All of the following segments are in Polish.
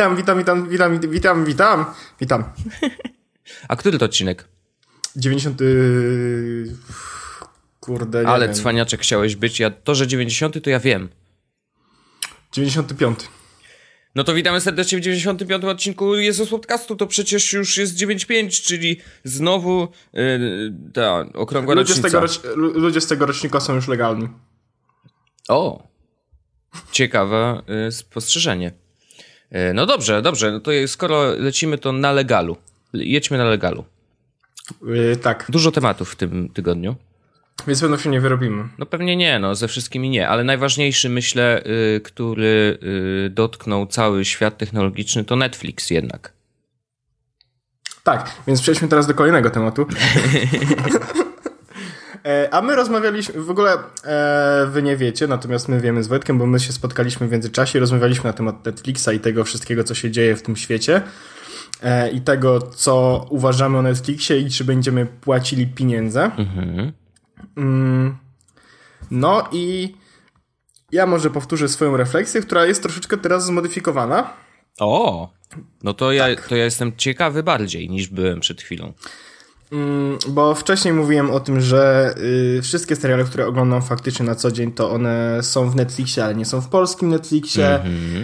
Witam, witam, witam, witam, witam, witam, witam. A który to odcinek? 90. Kurde, nie Ale wiem. cwaniaczek chciałeś być. Ja, to, że 90 to ja wiem. 95. No to witamy serdecznie w 95 odcinku Jezus Podcastu. To przecież już jest 9.5, czyli znowu yy, ta okrągła Ludzie z, rocznica. tego roc- lu- ludzie z tego rocznika są już legalni. O! Ciekawe y, spostrzeżenie. Y, no dobrze, dobrze. No to skoro lecimy, to na legalu. Jedźmy na legalu. Yy, tak, Dużo tematów w tym tygodniu. więc pewno się nie wyrobimy. No pewnie nie, no ze wszystkimi nie, ale najważniejszy myślę, y, który y, dotknął cały świat technologiczny to Netflix jednak. Tak, więc przejdźmy teraz do kolejnego tematu. E, A my rozmawialiśmy, w ogóle e, wy nie wiecie, natomiast my wiemy z Wojtkiem, bo my się spotkaliśmy w międzyczasie i rozmawialiśmy na temat Netflixa i tego wszystkiego, co się dzieje w tym świecie e, i tego, co uważamy o Netflixie i czy będziemy płacili pieniądze. Mhm. Mm, no i ja może powtórzę swoją refleksję, która jest troszeczkę teraz zmodyfikowana. O! No to ja, to ja jestem ciekawy bardziej niż byłem przed chwilą. Mm, Bo wcześniej mówiłem o tym, że y, wszystkie seriale, które oglądam faktycznie na co dzień, to one są w Netflixie, ale nie są w polskim Netflixie.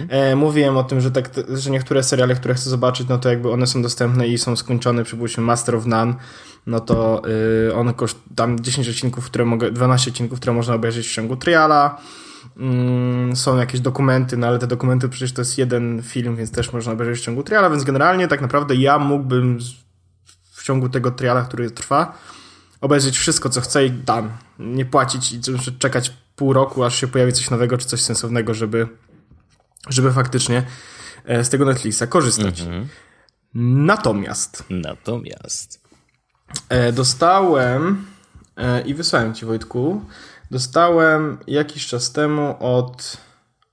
E, mówiłem o tym, że, tak, że niektóre seriale, które chcę zobaczyć, no to jakby one są dostępne i są skończone, przypuśćmy Master of None, no to y, one koszt, tam 10 odcinków, które mogę, 12 odcinków, które można obejrzeć w ciągu triala. Mm, są jakieś dokumenty, no ale te dokumenty przecież to jest jeden film, więc też można obejrzeć w ciągu triala, więc generalnie tak naprawdę ja mógłbym ciągu tego triala, który trwa, obejrzeć wszystko, co chcę i dam. Nie płacić i czekać pół roku, aż się pojawi coś nowego, czy coś sensownego, żeby, żeby faktycznie e, z tego Netflixa korzystać. Natomiast Natomiast. e, dostałem e, i wysłałem ci Wojtku, dostałem jakiś czas temu od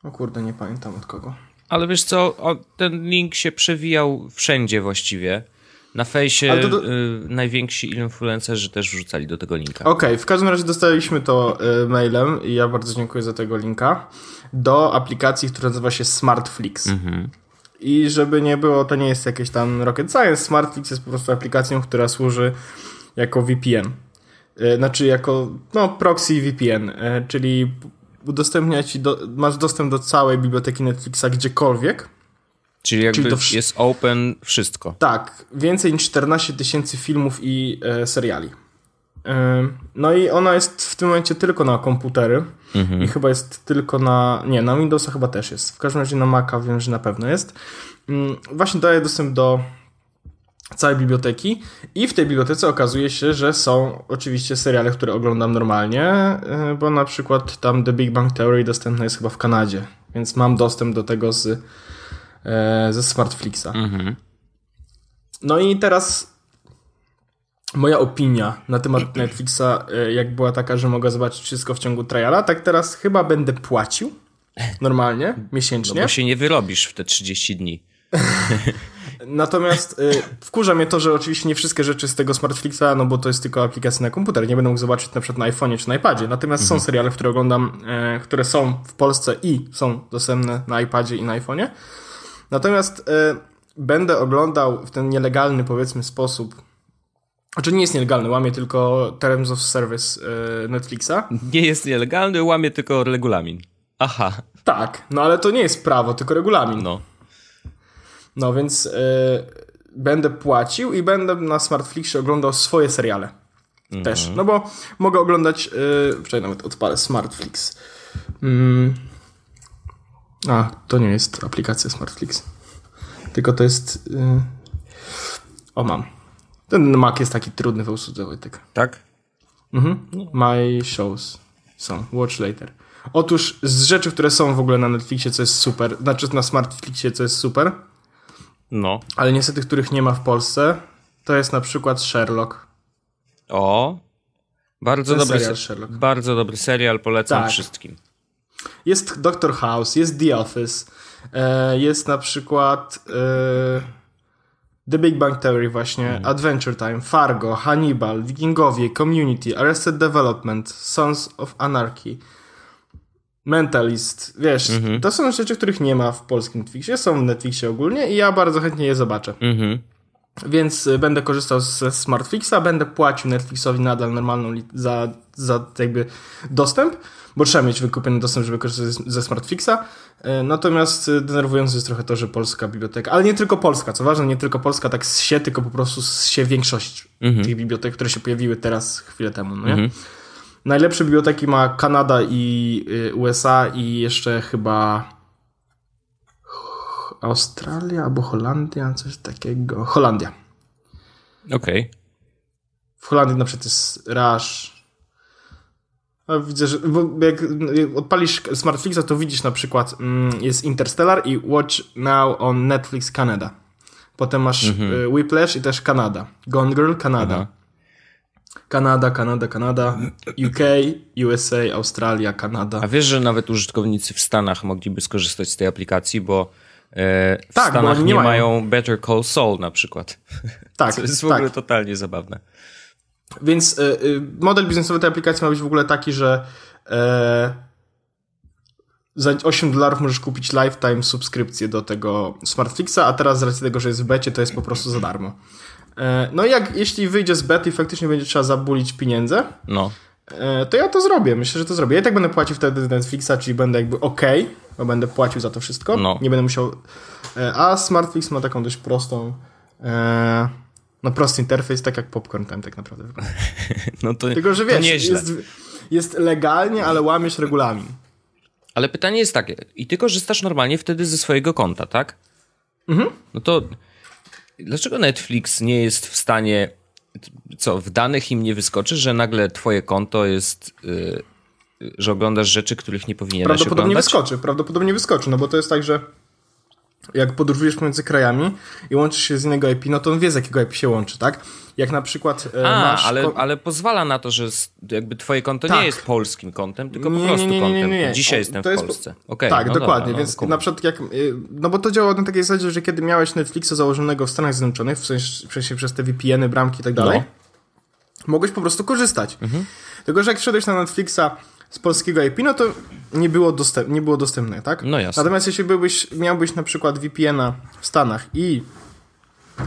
o kurde, nie pamiętam od kogo. Ale wiesz co, ten link się przewijał wszędzie właściwie. Na fejsie do- y, najwięksi influencerzy też wrzucali do tego linka. Okej, w każdym razie dostaliśmy to e, mailem i ja bardzo dziękuję za tego linka do aplikacji, która nazywa się Smartflix. I żeby nie było, to nie jest jakieś tam rocket science. Smartflix jest po prostu aplikacją, która służy jako VPN. E, Znaczy jako no, proxy VPN, e, czyli udostępnia ci, do, masz dostęp do całej biblioteki Netflixa gdziekolwiek. Czyli jakby czyli wsz- jest open wszystko. Tak, więcej niż 14 tysięcy filmów i e, seriali. E, no i ona jest w tym momencie tylko na komputery i chyba jest tylko na... Nie, na Windowsa chyba też jest. W każdym razie na Maca wiem, że na pewno jest. Mm, Właśnie daje dostęp do całej biblioteki i w tej bibliotece okazuje się, że są oczywiście seriale, które oglądam normalnie, e, bo na przykład tam The Big Bang Theory dostępna jest chyba w Kanadzie, więc mam dostęp do tego z, ze Smartflixa. Mhm. No i teraz moja opinia na temat Netflixa, e, jak była taka, że mogę zobaczyć wszystko w ciągu triala, tak teraz chyba będę płacił normalnie, No miesięcznie. bo się nie wyrobisz w te 30 dni. Natomiast y, wkurza mnie to, że oczywiście nie wszystkie rzeczy z tego Smartflixa, no bo to jest tylko aplikacja na komputer, nie będę mógł zobaczyć na przykład na iPhone'ie czy na iPadzie. Natomiast są seriale, które oglądam, e, które są w Polsce i są dostępne na iPadzie i na iPhone'ie. Natomiast e, będę oglądał w ten nielegalny, powiedzmy, sposób. Znaczy nie jest nielegalny, łamie tylko Terms of Service e, Netflixa. Nie jest nielegalny, łamie tylko regulamin. Aha, Tak, no ale to nie jest prawo, tylko regulamin. no. No więc y, będę płacił i będę na Smartflixie oglądał swoje seriale. Też. No bo mogę oglądać. Yy, wczoraj nawet odpalę Smartflix. Mm. A, to nie jest aplikacja Smartflix. Tylko to jest. y, O, mam. Ten Mac jest taki trudny w obsłudze, Wojtek. Tak? Mhm. My shows są. Watch later. Otóż z rzeczy, które są w ogóle na Netflixie, co jest super, znaczy na Smartflixie, co jest super, No. ale niestety których nie ma w Polsce, to jest na przykład Sherlock. O. Bardzo dobry serial se- Sherlock. Bardzo dobry serial, polecam Tak. wszystkim. Jest Doctor House, jest The Office, e, jest na przykład e, The Big Bang Theory właśnie, Adventure Time, Fargo, Hannibal, Wikingowie, Community, Arrested Development, Sons of Anarchy. Mentalist, wiesz, mhm. to są rzeczy, których nie ma w polskim Netflixie, są w Netflixie ogólnie i ja bardzo chętnie je zobaczę. Mhm. Więc y, będę korzystał ze Smartflixa, będę płacił Netflixowi nadal normalną za, za jakby dostęp, bo trzeba mieć wykupiony dostęp, żeby korzystać ze Smartflixa. Y, natomiast y, denerwujące jest trochę to, że polska biblioteka, ale nie tylko polska, co ważne, nie tylko polska tak z się, tylko po prostu z się większość mhm. tych bibliotek, które się pojawiły teraz chwilę temu, no nie? Mhm. Najlepsze biblioteki ma Kanada i USA i jeszcze chyba Australia albo Holandia, coś takiego. Holandia. Okej. Okay. W Holandii na przykład jest Rush. A widzę, że jak odpalisz Smartflixa, to widzisz na przykład mm, jest Interstellar i Watch Now on Netflix Canada. Potem masz mhm. Y, Whiplash i też Kanada. Gone Girl, Kanada. Aha. Kanada, Kanada, Kanada, UK, USA, Australia, Kanada. A wiesz, że nawet użytkownicy w Stanach mogliby skorzystać z tej aplikacji, bo w tak, Stanach nie, nie mają. mają Better Call Saul na przykład. Tak. Co jest w ogóle tak. totalnie zabawne. Więc y, y, model biznesowy tej aplikacji ma być w ogóle taki, że y, za 8 dolarów możesz kupić lifetime subskrypcję do tego Smartflixa, a teraz z racji tego, że jest w becie, to jest po prostu za darmo. No i jak, jeśli wyjdzie z bety i faktycznie będzie trzeba zabulić pieniądze, no. to ja to zrobię. Myślę, że to zrobię. Ja i tak będę płacił wtedy Netflixa, czyli będę jakby ok, bo będę płacił za to wszystko. No. Nie będę musiał. E, a Smartflix ma taką dość prostą. E, no prosty interfejs, tak jak popcorn tam tak naprawdę No to, Tylko, że wiesz, jest, jest legalnie, ale łamiesz regulamin. Ale pytanie jest takie, i ty korzystasz normalnie wtedy ze swojego konta, tak? Mhm. No to dlaczego Netflix nie jest w stanie, co, w danych im nie wyskoczy, że nagle twoje konto jest y, że oglądasz rzeczy, których nie powinieneś prawdopodobnie oglądać? Wyskoczy, prawdopodobnie wyskoczy, no bo to jest tak, że jak podróżujesz pomiędzy krajami i łączysz się z innego IP, no to on wie z jakiego IP się łączy, tak? Jak na przykład e, A, masz... ale, ale pozwala na to, że jakby twoje konto tak. nie jest polskim kontem, tylko nie, po prostu nie, nie, nie, nie. Dzisiaj jestem w Polsce. Jest... Okay, tak, no dokładnie, dobra, no, więc na przykład jak... Y, no bo to działa na takiej zasadzie, że kiedy miałeś Netflixa założonego w Stanach Zjednoczonych, w sensie przez te VPN-y, bramki i tak dalej, no. mogłeś po prostu korzystać. Mhm. Tylko, że jak wszedłeś na Netflixa z polskiego IP, no to nie było, dostęp, nie było dostępne, tak? No jasne. Natomiast jeśli byłbyś, miałbyś na przykład VPN-a w Stanach i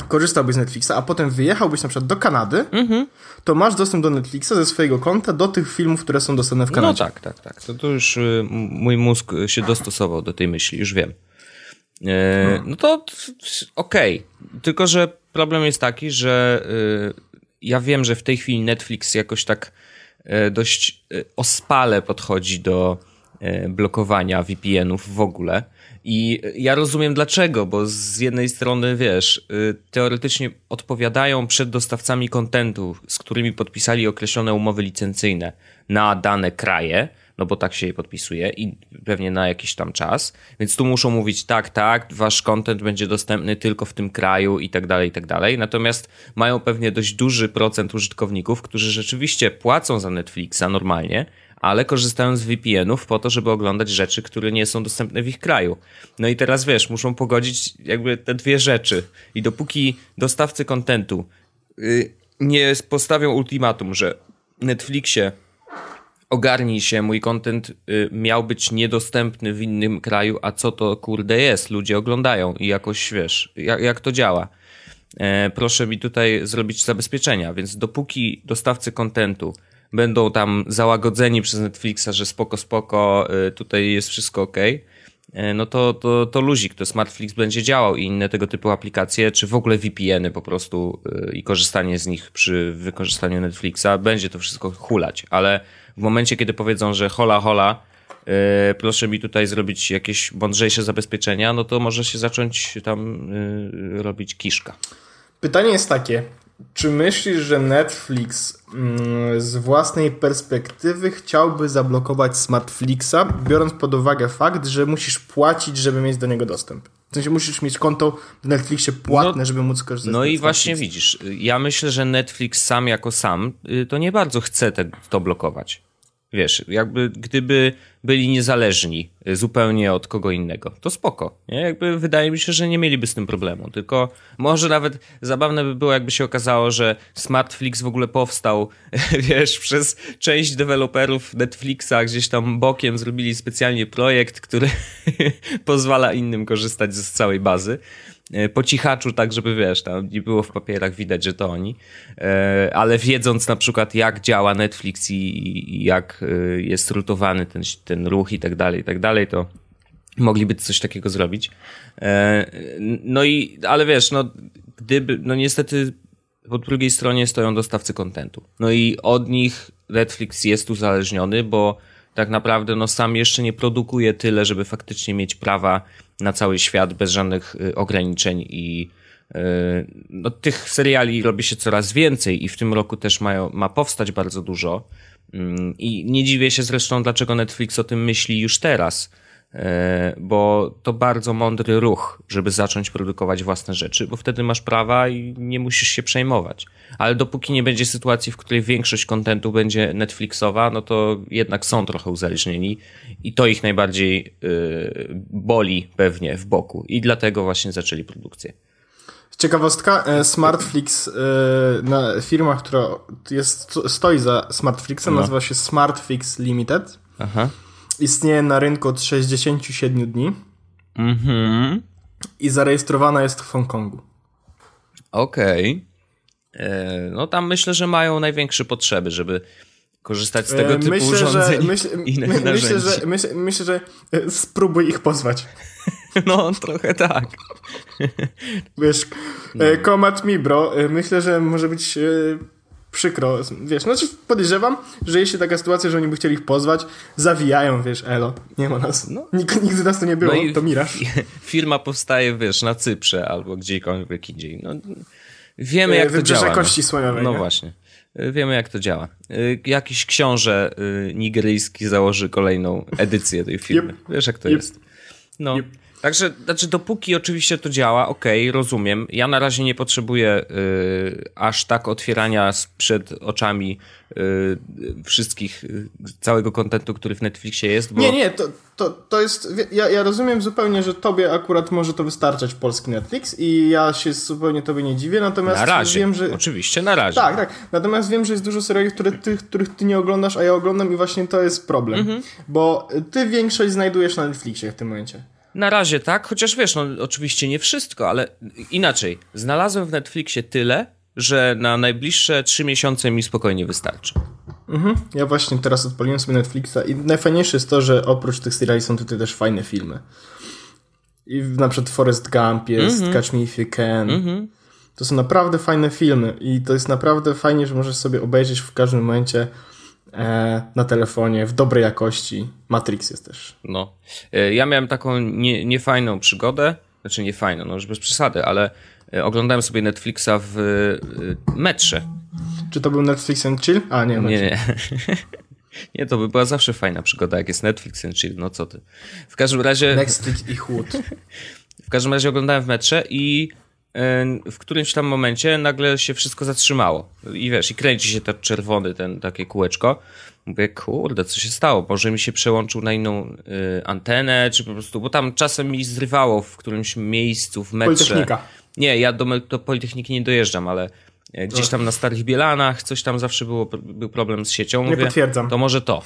korzystałbyś z Netflixa, a potem wyjechałbyś na przykład do Kanady, mm-hmm. to masz dostęp do Netflixa ze swojego konta do tych filmów, które są dostępne w Kanadzie. No tak, tak, tak. To, to już y, mój mózg się dostosował do tej myśli, już wiem. E, no. no to okej. Okay. Tylko, że problem jest taki, że y, ja wiem, że w tej chwili Netflix jakoś tak dość e, ospale podchodzi do e, blokowania VPN-ów w ogóle. I ja rozumiem dlaczego, bo z jednej strony, wiesz, teoretycznie odpowiadają przed dostawcami kontentu, z którymi podpisali określone umowy licencyjne na dane kraje, no bo tak się je podpisuje i pewnie na jakiś tam czas. Więc tu muszą mówić tak, tak, wasz content będzie dostępny tylko w tym kraju i tak dalej, i tak dalej. Natomiast mają pewnie dość duży procent użytkowników, którzy rzeczywiście płacą za Netflixa normalnie, ale korzystają z VPN-ów po to, żeby oglądać rzeczy, które nie są dostępne w ich kraju. No i teraz wiesz, muszą pogodzić jakby te dwie rzeczy. I dopóki dostawcy kontentu yy, nie postawią ultimatum, że Netflixie ogarnij się, mój content y, miał być niedostępny w innym kraju, a co to kurde jest? Ludzie oglądają i jakoś wiesz, jak, jak to działa. E, proszę mi tutaj zrobić zabezpieczenia, więc dopóki dostawcy kontentu będą tam załagodzeni przez Netflixa, że spoko, spoko, y, tutaj jest wszystko ok, e, no to, to, to luzik, to Smartflix będzie działał i inne tego typu aplikacje, czy w ogóle VPN-y po prostu y, i korzystanie z nich przy wykorzystaniu Netflixa, będzie to wszystko hulać, ale w momencie, kiedy powiedzą, że hola, hola, yy, proszę mi tutaj zrobić jakieś mądrzejsze zabezpieczenia, no to może się zacząć tam yy, robić kiszka. Pytanie jest takie, czy myślisz, że Netflix mm, z własnej perspektywy chciałby zablokować Smartflixa, biorąc pod uwagę fakt, że musisz płacić, żeby mieć do niego dostęp? W sensie musisz mieć konto w Netflixie płatne, no, żeby móc korzystać No i właśnie widzisz, ja myślę, że Netflix sam jako sam y, to nie bardzo chce te, to blokować. Wiesz, jakby gdyby byli niezależni zupełnie od kogo innego, to spoko. Nie? Jakby wydaje mi się, że nie mieliby z tym problemu. Tylko może nawet zabawne by było, jakby się okazało, że Smartflix w ogóle powstał, wiesz, przez część deweloperów Netflixa gdzieś tam bokiem zrobili specjalnie projekt, który pozwala innym korzystać z całej bazy. E, po cichaczu, tak żeby wiesz, tam nie było w papierach widać, że to oni, e, ale wiedząc na przykład jak działa Netflix i, jak e, jest rutowany ten, ten ruch i tak dalej, i tak dalej, to mogliby coś takiego zrobić. No i, ale wiesz, no gdyby, no niestety po drugiej stronie stoją dostawcy kontentu. No i od nich Netflix jest uzależniony, bo tak naprawdę no sam jeszcze nie produkuje tyle, żeby faktycznie mieć prawa na cały świat bez żadnych y, ograniczeń i y, no, tych seriali robi się coraz więcej i w tym roku też mają, ma powstać bardzo dużo. Mm, I nie dziwię się zresztą, dlaczego Netflix o tym myśli już teraz bo to bardzo mądry ruch, żeby zacząć produkować własne rzeczy, bo wtedy masz prawa i nie musisz się przejmować. Ale dopóki nie będzie sytuacji, w której większość kontentu będzie Netflixowa, no to jednak są trochę uzależnieni i to ich najbardziej yy, boli pewnie w boku i dlatego właśnie zaczęli produkcję. Ciekawostka, e, Smartflix, na firma, która jest, stoi za Smartflixem, no. nazywa się Smartfix Limited. Aha istnieje na rynku od 67 dni. Mhm. I zarejestrowana jest w Hongkongu. Okej. Okay. E, no tam myślę, że mają największe potrzeby, żeby korzystać z tego e, typu myślę, urządzeń że, myśl, i my, myślę, że, myślę, myślę, że e, spróbuj ich pozwać. No, trochę tak. Wiesz, no. come at me, bro. Myślę, że może być przykro, wiesz, no znaczy podejrzewam, że jeśli taka sytuacja, że oni by chcieli ich pozwać, zawijają, wiesz, elo, nie ma nas, no. Nik nigdy nas tu nie było, no to miraż. Firma powstaje, wiesz, na Cyprze albo gdziekolwiek indziej, no wiemy jak to działa. kości no. słoniowej. No nie? właśnie. Wiemy, jak to działa. Y, jakiś książę y, nigeryjski założy kolejną edycję tej firmy. Yep. Wiesz, jak to yep. jest. No. Yep. Także, znaczy, dopóki oczywiście to działa, okej, okay, rozumiem. Ja na razie nie potrzebuję y, aż tak otwierania przed oczami y, wszystkich, y, całego kontentu, który w Netflixie jest. Bo... Nie, nie, to, to, to jest. Ja, ja rozumiem zupełnie, że tobie akurat może to wystarczać polski Netflix i ja się zupełnie tobie nie dziwię, natomiast na razie, wiem, że. Oczywiście, na razie. Tak, tak. Natomiast wiem, że jest dużo seriali, które ty, których ty nie oglądasz, a ja oglądam i właśnie to jest problem. Mhm. Bo ty większość znajdujesz na Netflixie w tym momencie. Na razie tak, chociaż wiesz, no oczywiście nie wszystko, ale inaczej. Znalazłem w Netflixie tyle, że na najbliższe trzy miesiące mi spokojnie wystarczy. Mhm. Ja właśnie teraz odpaliłem sobie Netflixa i najfajniejsze jest to, że oprócz tych seriali są tutaj też fajne filmy. I na przykład Forest Gump jest, mhm. Catch Me If You Can. Mhm. To są naprawdę fajne filmy i to jest naprawdę fajnie, że możesz sobie obejrzeć w każdym momencie na telefonie w dobrej jakości. Matrix jest też. No. E, ja miałem taką nie, niefajną przygodę, znaczy niefajną, no już bez przesady, ale e, oglądałem sobie Netflixa w metrze. Czy to był Netflix and Chill? A, nie. Nie, nie. Nie, to by była zawsze fajna przygoda, jak jest Netflix and Chill, no co ty. W każdym razie... Netflix i chłód. W każdym razie oglądałem w metrze i w którymś tam momencie nagle się wszystko zatrzymało. I wiesz, i kręci się to czerwony, ten takie kółeczko. Mówię, kurde, co się stało? Może mi się przełączył na inną y, antenę, czy po prostu, bo tam czasem mi zrywało w którymś miejscu, w metrze. Politechnika. Nie, ja do, do Politechniki nie dojeżdżam, ale e, gdzieś tam na Starych Bielanach coś tam zawsze było, był problem z siecią. Mówię, nie potwierdzam. To może to.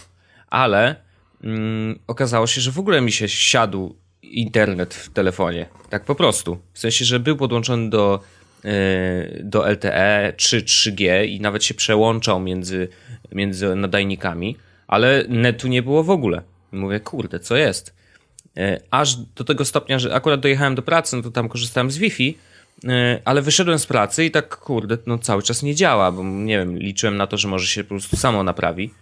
Ale mm, okazało się, że w ogóle mi się siadł internet w telefonie. Tak po prostu. W sensie, że był podłączony do, yy, do LTE czy 3G i nawet się przełączał między, między nadajnikami, ale netu nie było w ogóle. Mówię, kurde, co jest? Yy, aż do tego stopnia, że akurat dojechałem do pracy, no to tam korzystałem z Wi-Fi, yy, ale wyszedłem z pracy i tak, kurde, no cały czas nie działa, bo nie wiem, liczyłem na to, że może się po prostu samo naprawi.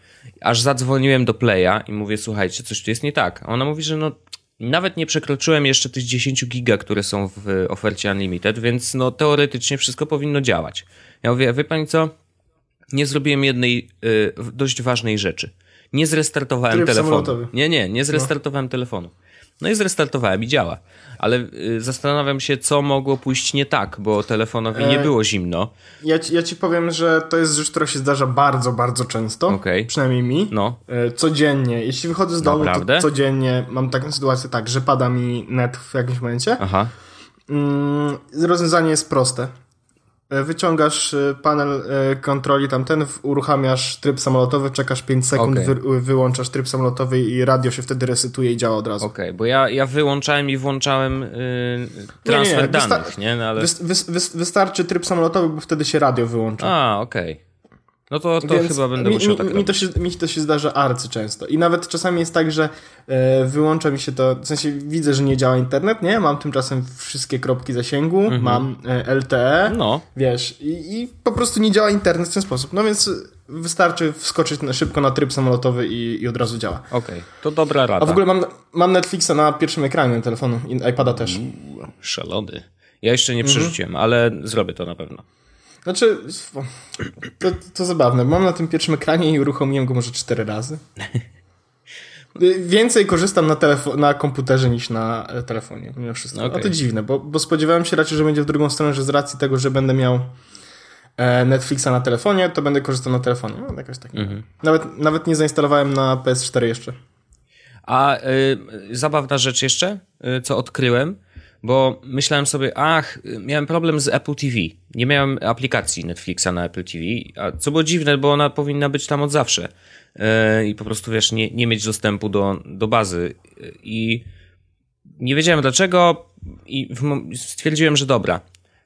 Aż zadzwoniłem do Playa i mówię, słuchajcie, coś tu jest nie tak. A ona mówi, że no nawet nie przekroczyłem jeszcze tych 10 giga, które są w ofercie Unlimited, więc no teoretycznie wszystko powinno działać. Ja mówię, wie pani co? Nie zrobiłem jednej y, dość ważnej rzeczy. Nie zrestartowałem Tryb telefonu. Nie, nie, nie zrestartowałem no. telefonu. No i zrestartowałem i działa. Ale y, zastanawiam się, co mogło pójść nie tak, bo telefonowi nie e, było zimno. Ja ci, ja ci powiem, że to jest rzecz, która się zdarza bardzo, bardzo często. Okay. Przynajmniej mi. No. E, codziennie. Jeśli wychodzę z domu, Naprawdę? to codziennie mam taką sytuację tak, że pada mi net w jakimś momencie. Aha. Mm, rozwiązanie jest proste. E, wyciągasz e, panel e, kontroli tamten, uruchamiasz tryb samolotowy, czekasz 5 sekund, okay. wy, wyłączasz tryb samolotowy i radio się wtedy resetuje i działa od razu. Okej, okay, bo ja, ja wyłączałem i włączałem yy, transfer nie, nie, nie. danych, nie? No, ale... wystarczy tryb samolotowy, bo wtedy się radio wyłącza. A, okej. Okay. No to, to chyba będę mi, musiał tak mi, mi to, się, mi to się zdarza arcy często. I nawet czasami jest tak, że e, wyłącza mi się to, w sensie widzę, że nie działa internet, nie? Mam tymczasem wszystkie kropki zasięgu, mhm. mam e, LTE, no. wiesz, i, i, po prostu nie działa internet w ten sposób. No więc wystarczy wskoczyć na, szybko na tryb samolotowy i, i od razu działa. Okej, okay. to dobra rada. A w ogóle mam, mam Netflixa na pierwszym ekranie telefonu i iPada też. Uuu, szalony. Ja jeszcze nie mhm. przerzuciłem, mhm. ale zrobię to na pewno. Znaczy, to, to zabawne. Mam na tym pierwszym ekranie i uruchomiłem go może cztery razy. Więcej korzystam na, na komputerze niż na e, telefonie, mimo wszystko. Okay. A to dziwne, bo, bo spodziewałem się raczej, że będzie w drugą stronę, że z racji tego, że będę miał e, Netflixa na telefonie, to będę korzystał na telefonie. No, jakoś tak. Mhm. Nawet, nawet nie zainstalowałem na PS4 jeszcze. A y, zabawna rzecz jeszcze, y, co odkryłem, bo myślałem sobie, ach, miałem problem z Apple TV. Nie miałem aplikacji Netflixa na Apple TV, a co było dziwne, bo ona powinna być tam od zawsze. Yy, I po prostu, wiesz, nie, nie mieć dostępu do, do bazy. I nie wiedziałem dlaczego i stwierdziłem, że dobra.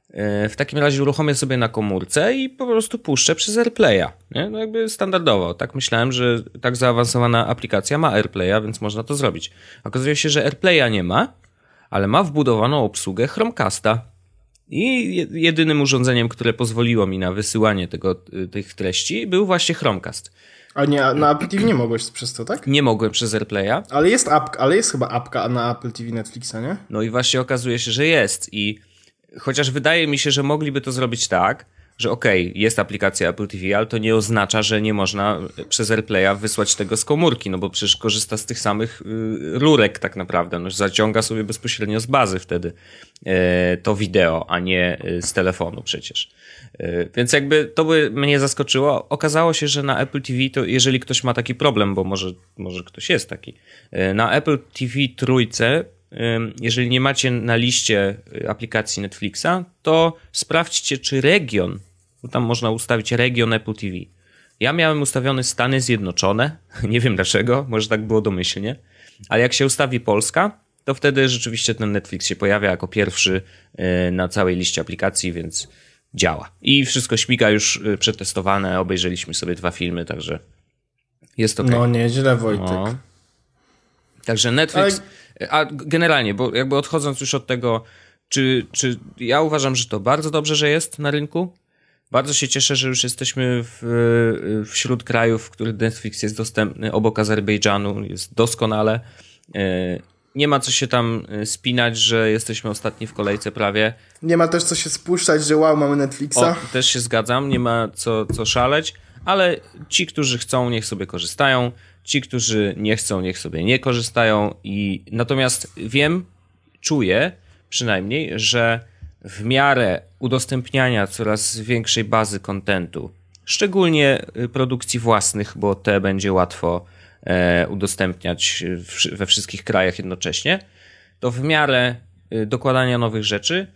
Yy, w takim razie uruchomię sobie na komórce i po prostu puszczę przez AirPlaya. Nie? No jakby standardowo. Tak myślałem, że tak zaawansowana aplikacja ma AirPlaya, więc można to zrobić. Okazuje się, że AirPlaya nie ma, ale ma wbudowaną obsługę Chromecasta. I jedynym urządzeniem, które pozwoliło mi na wysyłanie tego, y, tych treści, był właśnie Chromecast. A nie, na Apple TV nie mogłeś przez to, tak? Nie mogłem przez AirPlaya. Ale jest apka, ale jest chyba apka na Apple TV Netflixa, nie? No i właśnie okazuje się, że jest. I chociaż wydaje mi się, że mogliby to zrobić tak, że okej, okay, jest aplikacja Apple TV, ale to nie oznacza, że nie można przez AirPlaya wysłać tego z komórki, no bo przecież korzysta z tych samych y, rurek tak naprawdę, no, zaciąga sobie bezpośrednio z bazy wtedy e, to wideo, a nie y, z telefonu przecież. E, więc jakby to by mnie zaskoczyło. Okazało się, że na Apple TV to jeżeli ktoś ma taki problem, bo może, może ktoś jest taki, e, na Apple TV trójce jeżeli nie macie na liście y, aplikacji Netflixa, to sprawdźcie, czy region, bo tam można ustawić region Apple TV. Ja miałem ustawione Stany Zjednoczone, nie wiem dlaczego, może tak było domyślnie, ale jak się ustawi Polska, to wtedy rzeczywiście ten Netflix się pojawia jako pierwszy y, na całej liście aplikacji, więc działa. I wszystko śmiga już y, przetestowane, obejrzeliśmy sobie dwa filmy, także jest ok. No nieźle Wojtek. No. Także Netflix... Ale a generalnie, bo jakby odchodząc już od tego, czy, czy ja uważam, że to bardzo dobrze, że jest na rynku. Bardzo się cieszę, że już jesteśmy w, wśród krajów, w których Netflix jest dostępny, obok Azerbejdżanu, jest doskonale. E, nie ma co się tam e, spinać, że jesteśmy ostatni w kolejce prawie. Nie ma też co się spuszczać, że wow, mamy Netflixa. O, też się zgadzam, nie ma co, co szaleć, ale ci, którzy chcą, niech sobie korzystają. Ci, którzy nie chcą, niech sobie nie korzystają. I natomiast wiem, czuję przynajmniej, że w miarę udostępniania coraz większej bazy kontentu, szczególnie y, produkcji własnych, bo te będzie łatwo e, udostępniać we wszystkich krajach jednocześnie, to w miarę y, dokładania nowych rzeczy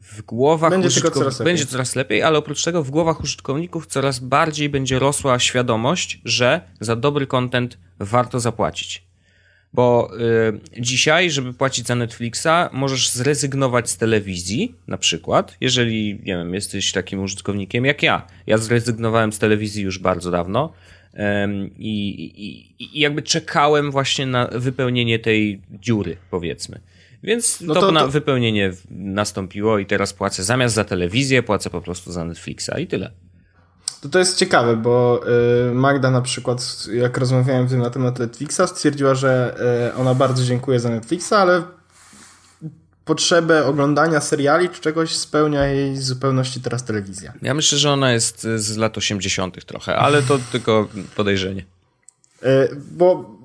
w głowach będzie, użytkow... coraz będzie coraz lepiej, ale oprócz tego w głowach użytkowników coraz bardziej będzie rosła świadomość, że za dobry content warto zapłacić. Bo y, dzisiaj, żeby płacić za Netflixa, możesz zrezygnować z telewizji, na przykład, jeżeli, nie wiem, jesteś takim użytkownikiem jak ja. Ja zrezygnowałem z telewizji już bardzo dawno i, i, i jakby czekałem właśnie na wypełnienie tej dziury, powiedzmy. Więc no to, to, to, wypełnienie nastąpiło i teraz płacę zamiast za telewizję, płacę po prostu za Netflixa i tyle. To to jest ciekawe, bo y, Magda na przykład, jak rozmawiałem z tym na temat Netflixa, stwierdziła, że y, ona bardzo dziękuję za Netflixa, ale potrzebę oglądania seriali czy czegoś spełnia jej w zupełności teraz telewizja. Ja myślę, że ona jest z lat 80. trochę, ale to tylko podejrzenie. Y, bo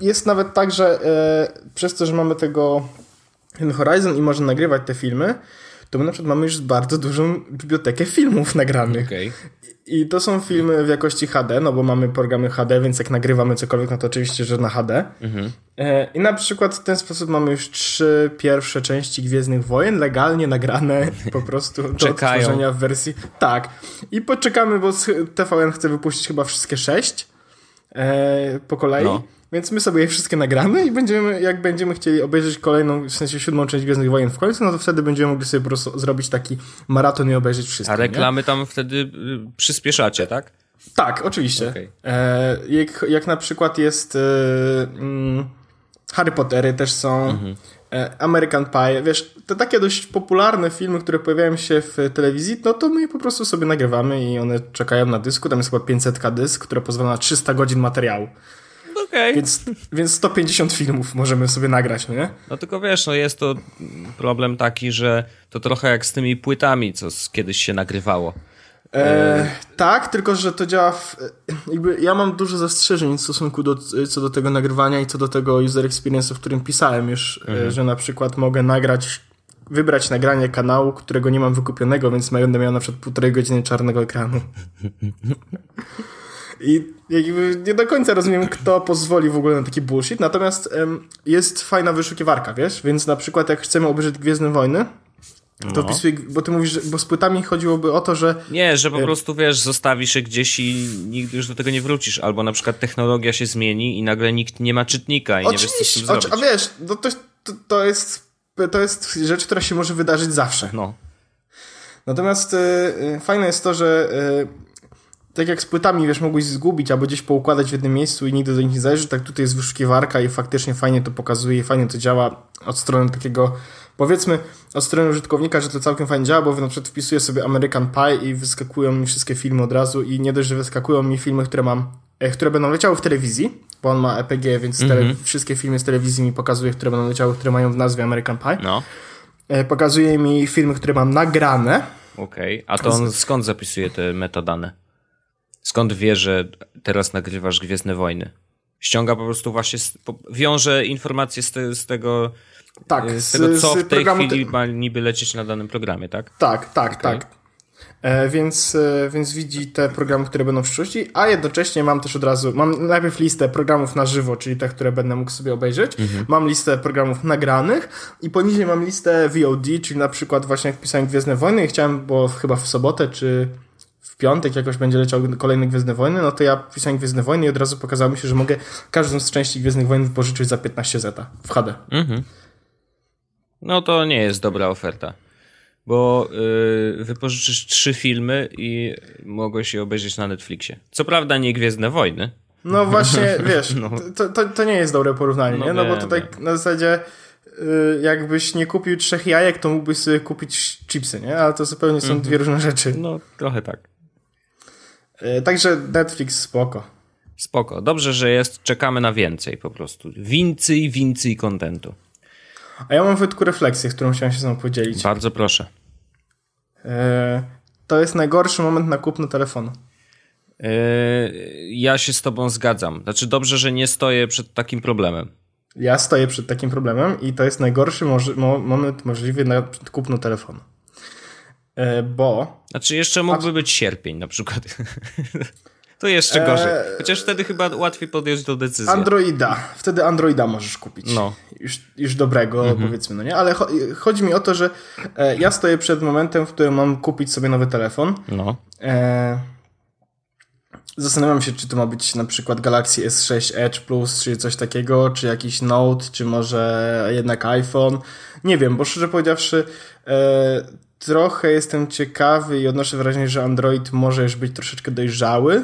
jest nawet tak, że przez to, że mamy tego ten Horizon i można nagrywać te filmy, to my na przykład mamy już bardzo dużą bibliotekę filmów nagranych. Okay. I to są filmy w jakości HD, no bo mamy programy HD, więc jak nagrywamy cokolwiek, no to oczywiście, że na HD. Mhm. E, I na przykład w ten sposób mamy już trzy pierwsze części Gwiezdnych Wojen legalnie nagrane po prostu do Czekają. odtworzenia w wersji. Tak. I poczekamy, bo TVN chce wypuścić chyba wszystkie sześć e, po kolei. No. Więc my sobie je wszystkie nagramy i będziemy, jak będziemy chcieli obejrzeć kolejną, w sensie siódmą część Gwiezdnych Wojen w końcu, no to wtedy będziemy mogli sobie po prostu zrobić taki maraton i obejrzeć wszystko. A reklamy nie? tam wtedy y, przyspieszacie, tak? Tak, oczywiście. Okay. E, jak, jak na przykład jest e, mm, Harry Pottery też są, mhm. e, American Pie, wiesz, te takie dość popularne filmy, które pojawiają się w telewizji, no to my je po prostu sobie nagrywamy i one czekają na dysku, tam jest chyba 500 dysk, które pozwala na 300 godzin materiału. Okay. Więc, więc 150 filmów możemy sobie nagrać, no nie? No tylko wiesz, no jest to problem taki, że to trochę jak z tymi płytami, co kiedyś się nagrywało. E, tak, tylko że to działa w, jakby ja mam dużo zastrzeżeń w stosunku do, co do tego nagrywania i co do tego user experience, o którym pisałem już, e, mhm. że na przykład mogę nagrać, wybrać nagranie kanału, którego nie mam wykupionego, więc będę miał na przykład półtorej godziny czarnego ekranu. I jakby nie do końca rozumiem, kto pozwoli w ogóle na taki bullshit, natomiast jest fajna wyszukiwarka, wiesz? Więc na przykład jak chcemy obejrzeć Gwiezdne Wojny, to no. wpisuj, bo ty mówisz, że, bo z płytami chodziłoby o to, że... Nie, że po prostu, wiesz, zostawisz je gdzieś i nigdy już do tego nie wrócisz, albo na przykład technologia się zmieni i nagle nikt nie ma czytnika i Oczywiście, nie wiesz, co z tym zrobić. A wiesz, no to, to, to, jest, to jest rzecz, która się może wydarzyć zawsze. No. Natomiast y, fajne jest to, że y, tak jak z płytami, wiesz, mogłeś zgubić albo gdzieś poukładać w jednym miejscu i nigdy do nich nie zależy, tak tutaj jest wyszukiwarka i faktycznie fajnie to pokazuje i fajnie to działa od strony takiego, powiedzmy, od strony użytkownika, że to całkiem fajnie działa, bo na przykład wpisuję sobie American Pie i wyskakują mi wszystkie filmy od razu i nie dość, że wyskakują mi filmy, które mam, e, które będą leciały w telewizji, bo on ma EPG, więc mm -hmm. wszystkie filmy z telewizji mi pokazuje, które będą leciały, które mają w nazwie American Pie. No. E, pokazuje mi filmy, które mam nagrane. Okej, okay. a to on skąd zapisuje te metadane? Skąd wie, że teraz nagrywasz Gwiezdne Wojny? Ściąga po prostu właśnie, wiąże informacje z, te, z tego, tak, z tego, co z, w tej chwili te... ma niby lecieć na danym programie, tak? Tak, tak, okay. tak. E, więc, e, więc widzi te programy, które będą w przyszłości, a jednocześnie mam też od razu, mam najpierw listę programów na żywo, czyli te, które będę mógł sobie obejrzeć, mhm. mam listę programów nagranych i poniżej mam listę VOD, czyli na przykład właśnie jak pisałem Gwiezdne Wojny i chciałem, bo chyba w sobotę czy piątek jakoś będzie leciał kolejny Gwiezdne Wojny, no to ja pisałem Gwiezdne Wojny i od razu pokazało mi się, że mogę każdą z części Gwiezdnych Wojen wypożyczyć za 15 zeta w HD. Mhm. No to nie jest dobra oferta. Bo yy, wypożyczysz trzy filmy i mogłeś je obejrzeć na Netflixie. Co prawda nie Gwiezdne Wojny. No właśnie, wiesz, no. To, to, to, nie jest dobre porównanie, no, nie? No bo tutaj na zasadzie y, jakbyś nie kupił trzech jajek, to mógłbyś sobie kupić chipsy, nie? Ale to zupełnie są mm -hmm. dwie różne rzeczy. No, trochę tak. E, także Netflix spoko. Spoko. Dobrze, że jest. Czekamy na więcej po prostu. Więcej, więcej kontentu. A ja mam wytku refleksję, którą chciałem się z wami podzielić. Bardzo proszę. E, to jest najgorszy moment na kupno telefonu. E, ja się z tobą zgadzam. Znaczy dobrze, że nie stoję przed takim problemem. Ja stoję przed takim problemem i to jest najgorszy mo moment możliwy na kupno telefonu. E, bo... Znaczy jeszcze mógłby być sierpień na przykład. to jeszcze gorzej. E, Chociaż wtedy chyba łatwiej podjąć tą decyzję. Androida. Wtedy Androida możesz kupić. No. Już, już dobrego, mhm. powiedzmy, no nie? Ale chodzi mi o to, że e, ja stoję przed momentem, w którym mam kupić sobie nowy telefon. No. Zastanawiam się, czy to ma być na przykład Galaxy S6 Edge Plus, czy coś takiego, czy jakiś Note, czy może jednak iPhone. Nie wiem, bo szczerze powiedziawszy, trochę jestem ciekawy i odnoszę wrażenie, że Android może już być troszeczkę dojrzały.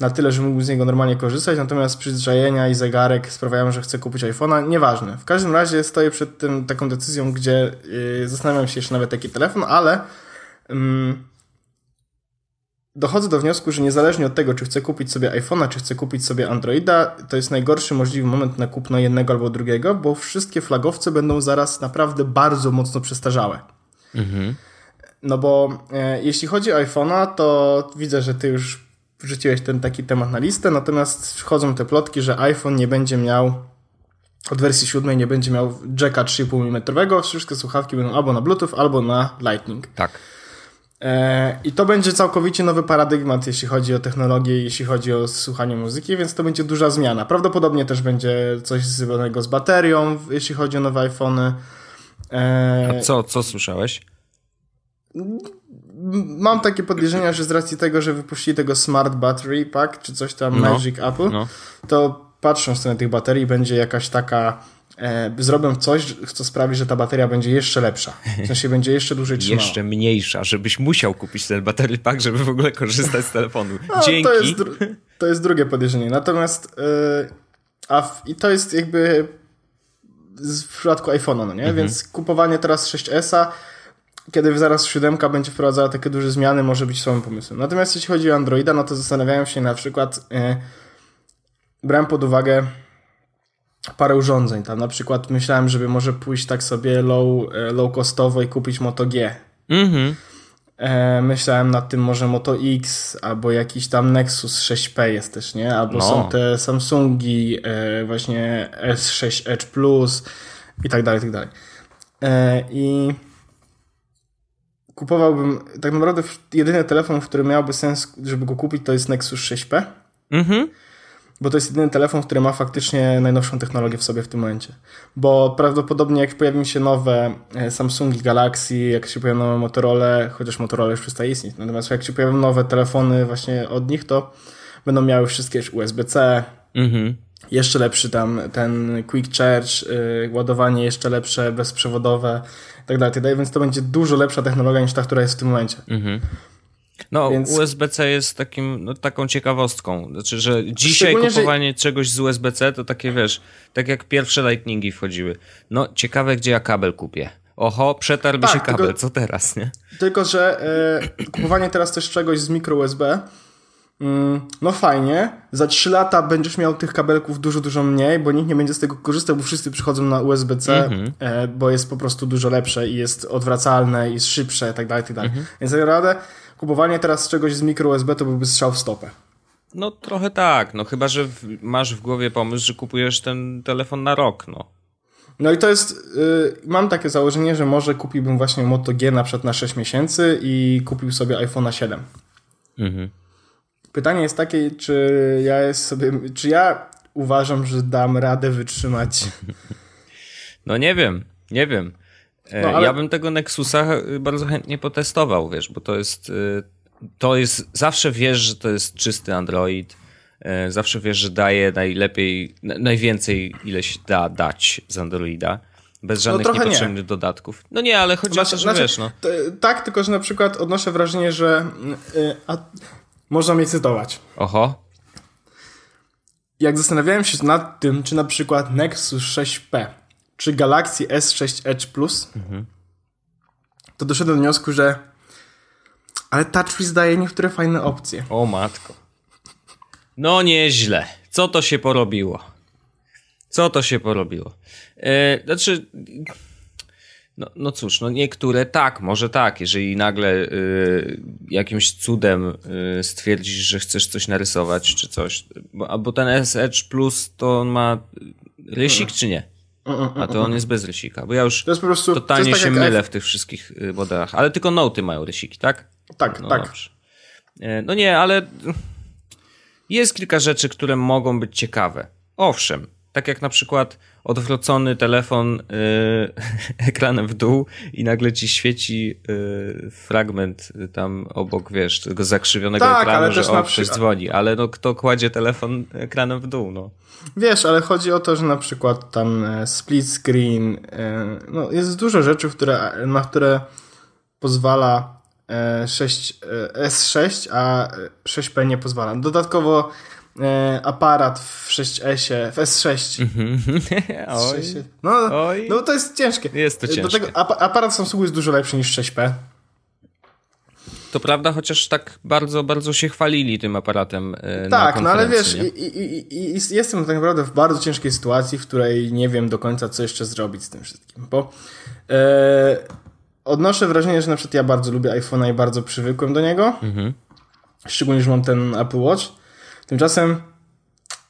Na tyle, że mógłbym z niego normalnie korzystać, natomiast przyzwyczajenia i zegarek sprawiają, że chcę kupić iPhone'a. Nieważne. W każdym razie stoję przed tym, taką decyzją, gdzie yy, zastanawiam się jeszcze nawet taki telefon, ale yy, dochodzę do wniosku, że niezależnie od tego, czy chcę kupić sobie iPhone'a, czy chcę kupić sobie Androida, to jest najgorszy możliwy moment na kupno jednego albo drugiego, bo wszystkie flagowce będą zaraz naprawdę bardzo mocno przestarzałe. Mhm. No bo e, jeśli chodzi o iPhone'a, to widzę, że ty już wrzuciłeś ten taki temat na listę, natomiast chodzą te plotki, że iPhone nie będzie miał od wersji 7 nie będzie miał jacka 3,5 mm, wszystkie słuchawki będą albo na Bluetooth, albo na Lightning. Tak. E, I to będzie całkowicie nowy paradygmat, jeśli chodzi o technologię, jeśli chodzi o słuchanie muzyki, więc to będzie duża zmiana. Prawdopodobnie też będzie coś związanego z baterią, jeśli chodzi o nowe iPhony. E, A co, co słyszałeś? Mam takie podejrzenia, że z racji tego, że wypuścili tego Smart Battery Pack, czy coś tam no, Magic Apple, no. to patrzą w stronę tych baterii, będzie jakaś taka e, zrobią coś, co sprawi, że ta bateria będzie jeszcze lepsza. W sensie będzie jeszcze dłużej trzymała. Jeszcze mniejsza, żebyś musiał kupić ten batery pack, żeby w ogóle korzystać z telefonu. No, Dzięki. To jest, to jest drugie podejrzenie. Natomiast e, a w, i to jest jakby w przypadku iPhone'a, no nie? Mhm. Więc kupowanie teraz 6S-a kiedy zaraz 7 będzie wprowadzała takie duże zmiany, może być słabym pomysłem. Natomiast jeśli chodzi o Androida, no to zastanawiają się na przykład, e, brałem pod uwagę parę urządzeń. Tam na przykład myślałem, żeby może pójść tak sobie low, e, low costowo i kupić Moto G. Mhm. E, myślałem nad tym może Moto X albo jakiś tam Nexus 6P jest też, nie? Albo no. są te Samsungi e, właśnie S6 Edge Plus i tak dalej, i tak dalej. E, I kupowałbym, tak naprawdę jedyny telefon, który miałby sens, żeby go kupić, to jest Nexus 6P. Mhm bo to jest jedyny telefon, który ma faktycznie najnowszą technologię w sobie w tym momencie. Bo prawdopodobnie jak pojawią się nowe e, Samsungi Galaxy, jak się pojawią nowe Motorola, chociaż Motorola już przestaje istnieć, natomiast jak się pojawią nowe telefony właśnie od nich, to będą miały wszystkie USB-C, mhm. jeszcze lepszy tam ten Quick Charge, yy, ładowanie jeszcze lepsze, bezprzewodowe, tak dalej, tak dalej, więc to będzie dużo lepsza technologia niż ta, która jest w tym momencie. Mhm. No, Więc... USB-C jest takim, no, taką ciekawostką. Znaczy, że dzisiaj kupowanie że... czegoś z USB-C to takie, wiesz, tak jak pierwsze Lightningi wchodziły. No, ciekawe, gdzie ja kabel kupię. Oho, przetarł tak, się kabel, tylko, co teraz, nie? Tylko, że e, kupowanie teraz też czegoś z micro USB, mm, no fajnie, za 3 lata będziesz miał tych kabelków dużo, dużo mniej, bo nikt nie będzie z tego korzystał, bo wszyscy przychodzą na USB-C, mm -hmm. e, bo jest po prostu dużo lepsze i jest odwracalne, i jest szybsze, i tak dalej, tak dalej. Mm -hmm. Więc tak naprawdę kupowanie teraz czegoś z mikro USB to byłby strzał w stopę. No trochę tak, no chyba, że w, masz w głowie pomysł, że kupujesz ten telefon na rok, no. No i to jest, yy, mam takie założenie, że może kupiłbym właśnie Moto G na przykład na 6 miesięcy i kupił sobie iPhone'a 7. Mhm. Pytanie jest takie, czy ja jest sobie, czy ja uważam, że dam radę wytrzymać. No nie wiem, nie wiem. E, no, ale... Ja bym tego Nexusa bardzo chętnie potestował, wiesz, bo to jest, y, to jest, zawsze wiesz, że to jest czysty Android, e, zawsze wiesz, że daje najlepiej, najwięcej ileś da dać z Androida. Bez no, żadnych no, niepotrzebnych nie. dodatków. No nie, ale chodzi znaczy, o to, że znaczy, wiesz, no. Tak, tylko że na przykład odnoszę wrażenie, że yy, a, można mnie cytować. Oho. Jak zastanawiałem się nad tym, czy na przykład Nexus 6P czy Galaxy S6 Edge Plus, mhm. to doszedłem do wniosku, że ale TouchWiz daje niektóre fajne opcje. O matko. No nieźle. Co to się porobiło? Co to się porobiło? E, znaczy... No, no cóż, no niektóre tak, może tak, jeżeli nagle y, jakimś cudem y, stwierdzisz, że chcesz coś narysować czy coś, bo, bo ten S Edge Plus to on ma rysik czy nie? A to on jest bez rysika, bo ja już to jest po prostu, totalnie tak się mylę w tych wszystkich y, modelach. Ale tylko noty mają rysiki, tak? Tak, no tak. Dobrze. E, no nie, ale jest kilka rzeczy, które mogą być ciekawe. Owszem, tak jak na przykład odwrócony telefon yy, ekranem w dół i nagle ci świeci yy, fragment tam obok, wiesz, tego zakrzywionego tak, ekranu, że o, ktoś dzwoni, ale no kto kładzie telefon ekranem w dół, no. Wiesz, ale chodzi o to, że na przykład tam e, split screen, e, no jest dużo rzeczy, które, na które pozwala 6, e, S6, a 6P nie pozwala. Dodatkowo aparat w 6S, w S6. Oj. No, Oj. no to jest ciężkie. Jest to ciężkie. Do tego aparat Samsungu jest dużo lepszy niż 6P. To prawda, chociaż tak bardzo, bardzo się chwalili tym aparatem. E, tak, no ale wiesz, i, i, i, jestem tak naprawdę w bardzo ciężkiej sytuacji, w której nie wiem do końca, co jeszcze zrobić z tym wszystkim. Bo e, odnoszę wrażenie, że na przykład ja bardzo lubię iPhone'a i bardzo przywykłem do niego. Mhm. Szczególnie, że mam ten Apple Watch. Tymczasem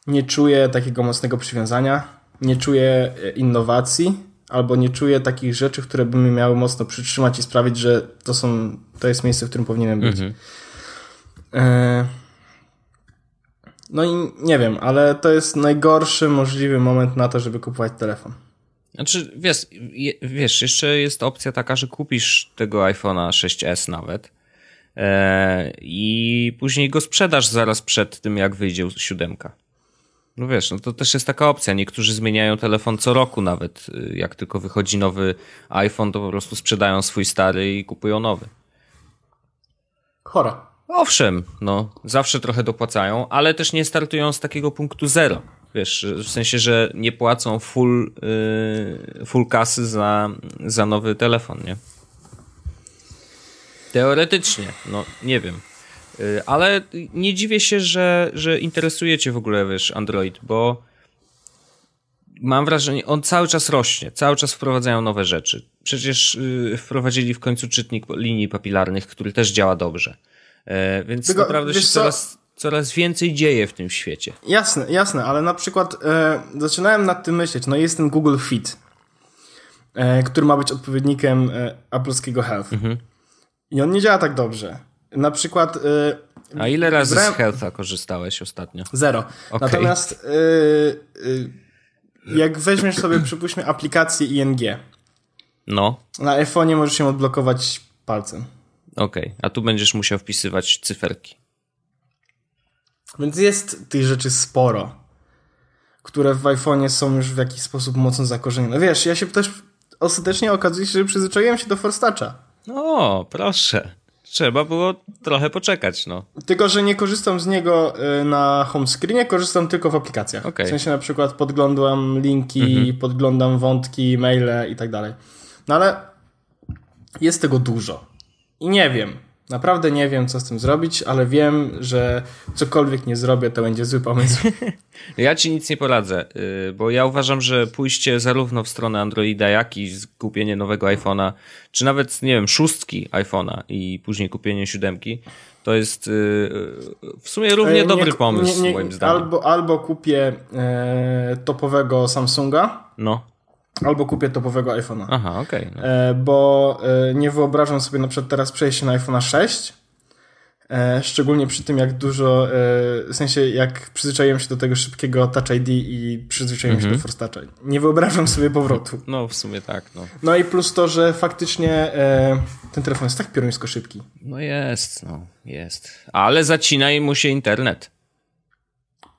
nie czuję takiego mocnego przywiązania, nie czuję e, innowacji, albo nie czuję takich rzeczy, które by mnie miały mocno przytrzymać i sprawić, że to są, to jest miejsce, w którym powinienem być. Mhm. E... No i nie wiem, ale to jest najgorszy możliwy moment na to, żeby kupować telefon. Znaczy, wiesz, wiesz, jeszcze jest opcja taka, że kupisz tego iPhone'a 6s nawet i później go sprzedasz zaraz przed tym, jak wyjdzie siódemka. No wiesz, no to też jest taka opcja. Niektórzy zmieniają telefon co roku nawet. Y, jak tylko wychodzi nowy iPhone, to po prostu sprzedają swój stary i kupują nowy. Chora. Owszem, no, zawsze trochę dopłacają, ale też nie startują z takiego punktu zero. Wiesz, w sensie, że nie płacą full, yy, full kasy za, za nowy telefon, nie? Teoretycznie, no nie wiem. Yy, ale nie dziwię się, że, że interesuje cię w ogóle, wiesz, Android, bo mam wrażenie, on cały czas rośnie, cały czas wprowadzają nowe rzeczy. Przecież yy, wprowadzili w końcu czytnik linii papilarnych, który też działa dobrze. E, więc Tylko, naprawdę się coraz, coraz więcej dzieje w tym świecie. Jasne, jasne, ale na przykład e, zaczynałem nad tym myśleć. No jest ten Google Fit, e, który ma być odpowiednikiem e, Apple'skiego Health. Mhm. I on nie działa tak dobrze. Na przykład... E, A ile razy z Health'a korzystałeś ostatnio? Zero. Okay. Natomiast e, jak weźmiesz sobie, przypuśćmy, aplikację ING. No. Na iPhone'ie możesz się odblokować palcem. Okej, okay. a tu będziesz musiał wpisywać cyferki. Więc jest tych rzeczy sporo, które w iPhone'ie są już w jakiś sposób mocno zakorzenione. Wiesz, ja się też ostatecznie okazuje się, że przyzwyczaiłem się do Forstacza. O, proszę. Trzeba było trochę poczekać, no. Tylko, że nie korzystam z niego y, na home screenie, korzystam tylko w aplikacjach. Okay. W sensie na przykład podglądam linki, mhm. podglądam wątki, maile i tak dalej. No ale jest tego dużo. I nie wiem. Naprawdę nie wiem, co z tym zrobić, ale wiem, że cokolwiek nie zrobię, to będzie zły pomysł. ja ci nic nie poradzę, y, bo ja uważam, że pójście zarówno w stronę Androida, jak i kupienie nowego iPhone'a, czy nawet, nie wiem, szóstki iPhone'a i później kupienie siódemki, to jest y, y, w sumie równie nie, dobry pomysł, nie, nie, moim zdaniem. Albo, albo kupię e, topowego Samsunga. No Albo kupię topowego iPhone'a. Aha, okej. Okay, no. e, bo e, nie wyobrażam sobie na przykład teraz przejść na iPhone'a 6. E, szczególnie przy tym, jak dużo, w sensie jak przyzwyczaiłem się do tego szybkiego Touch ID i przyzwyczaiłem się do mhm. Force Toucha. Nie wyobrażam sobie powrotu. No, w sumie tak. No, no i plus to, że faktycznie ten telefon jest tak pioruńsko szybki. No jest, no, jest. Ale zacina mu się internet.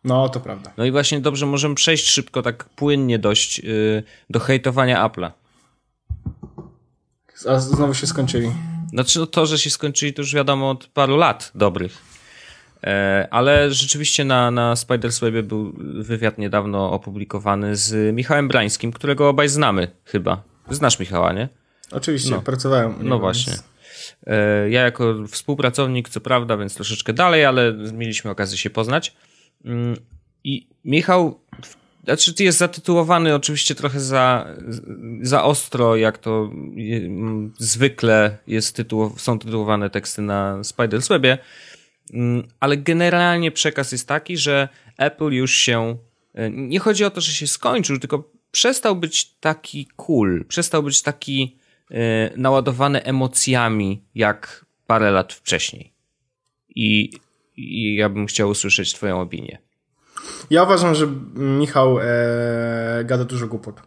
No, to prawda. No i właśnie dobrze, możemy przejść szybko, tak płynnie dość yy, do hejtowania Apple'a. A znowu się skończyli. Znaczy, no to, że się skończyli, to już wiadomo od paru lat dobrych. E, ale rzeczywiście na, na Spiderswebie był wywiad niedawno opublikowany z Michałem Brańskim, którego obaj znamy chyba. Znasz Michała, nie? Oczywiście, no. pracowałem. No właśnie. E, ja jako współpracownik, co prawda, więc troszeczkę dalej, ale mieliśmy okazję się poznać. Mm, I Michał, znaczy jest zatytułowany oczywiście trochę za, za ostro, jak to zwykle jest tytuł, są tytułowane teksty na Spiderswebie, mm, ale generalnie przekaz jest taki, że Apple już się, e, nie chodzi o to, że się skończył, tylko przestał być taki cool, przestał być taki e, naładowany emocjami jak parę lat wcześniej. I i ja bym chciał usłyszeć Twoją opinię. Ja uważam, że Michał e, gada dużo głupot.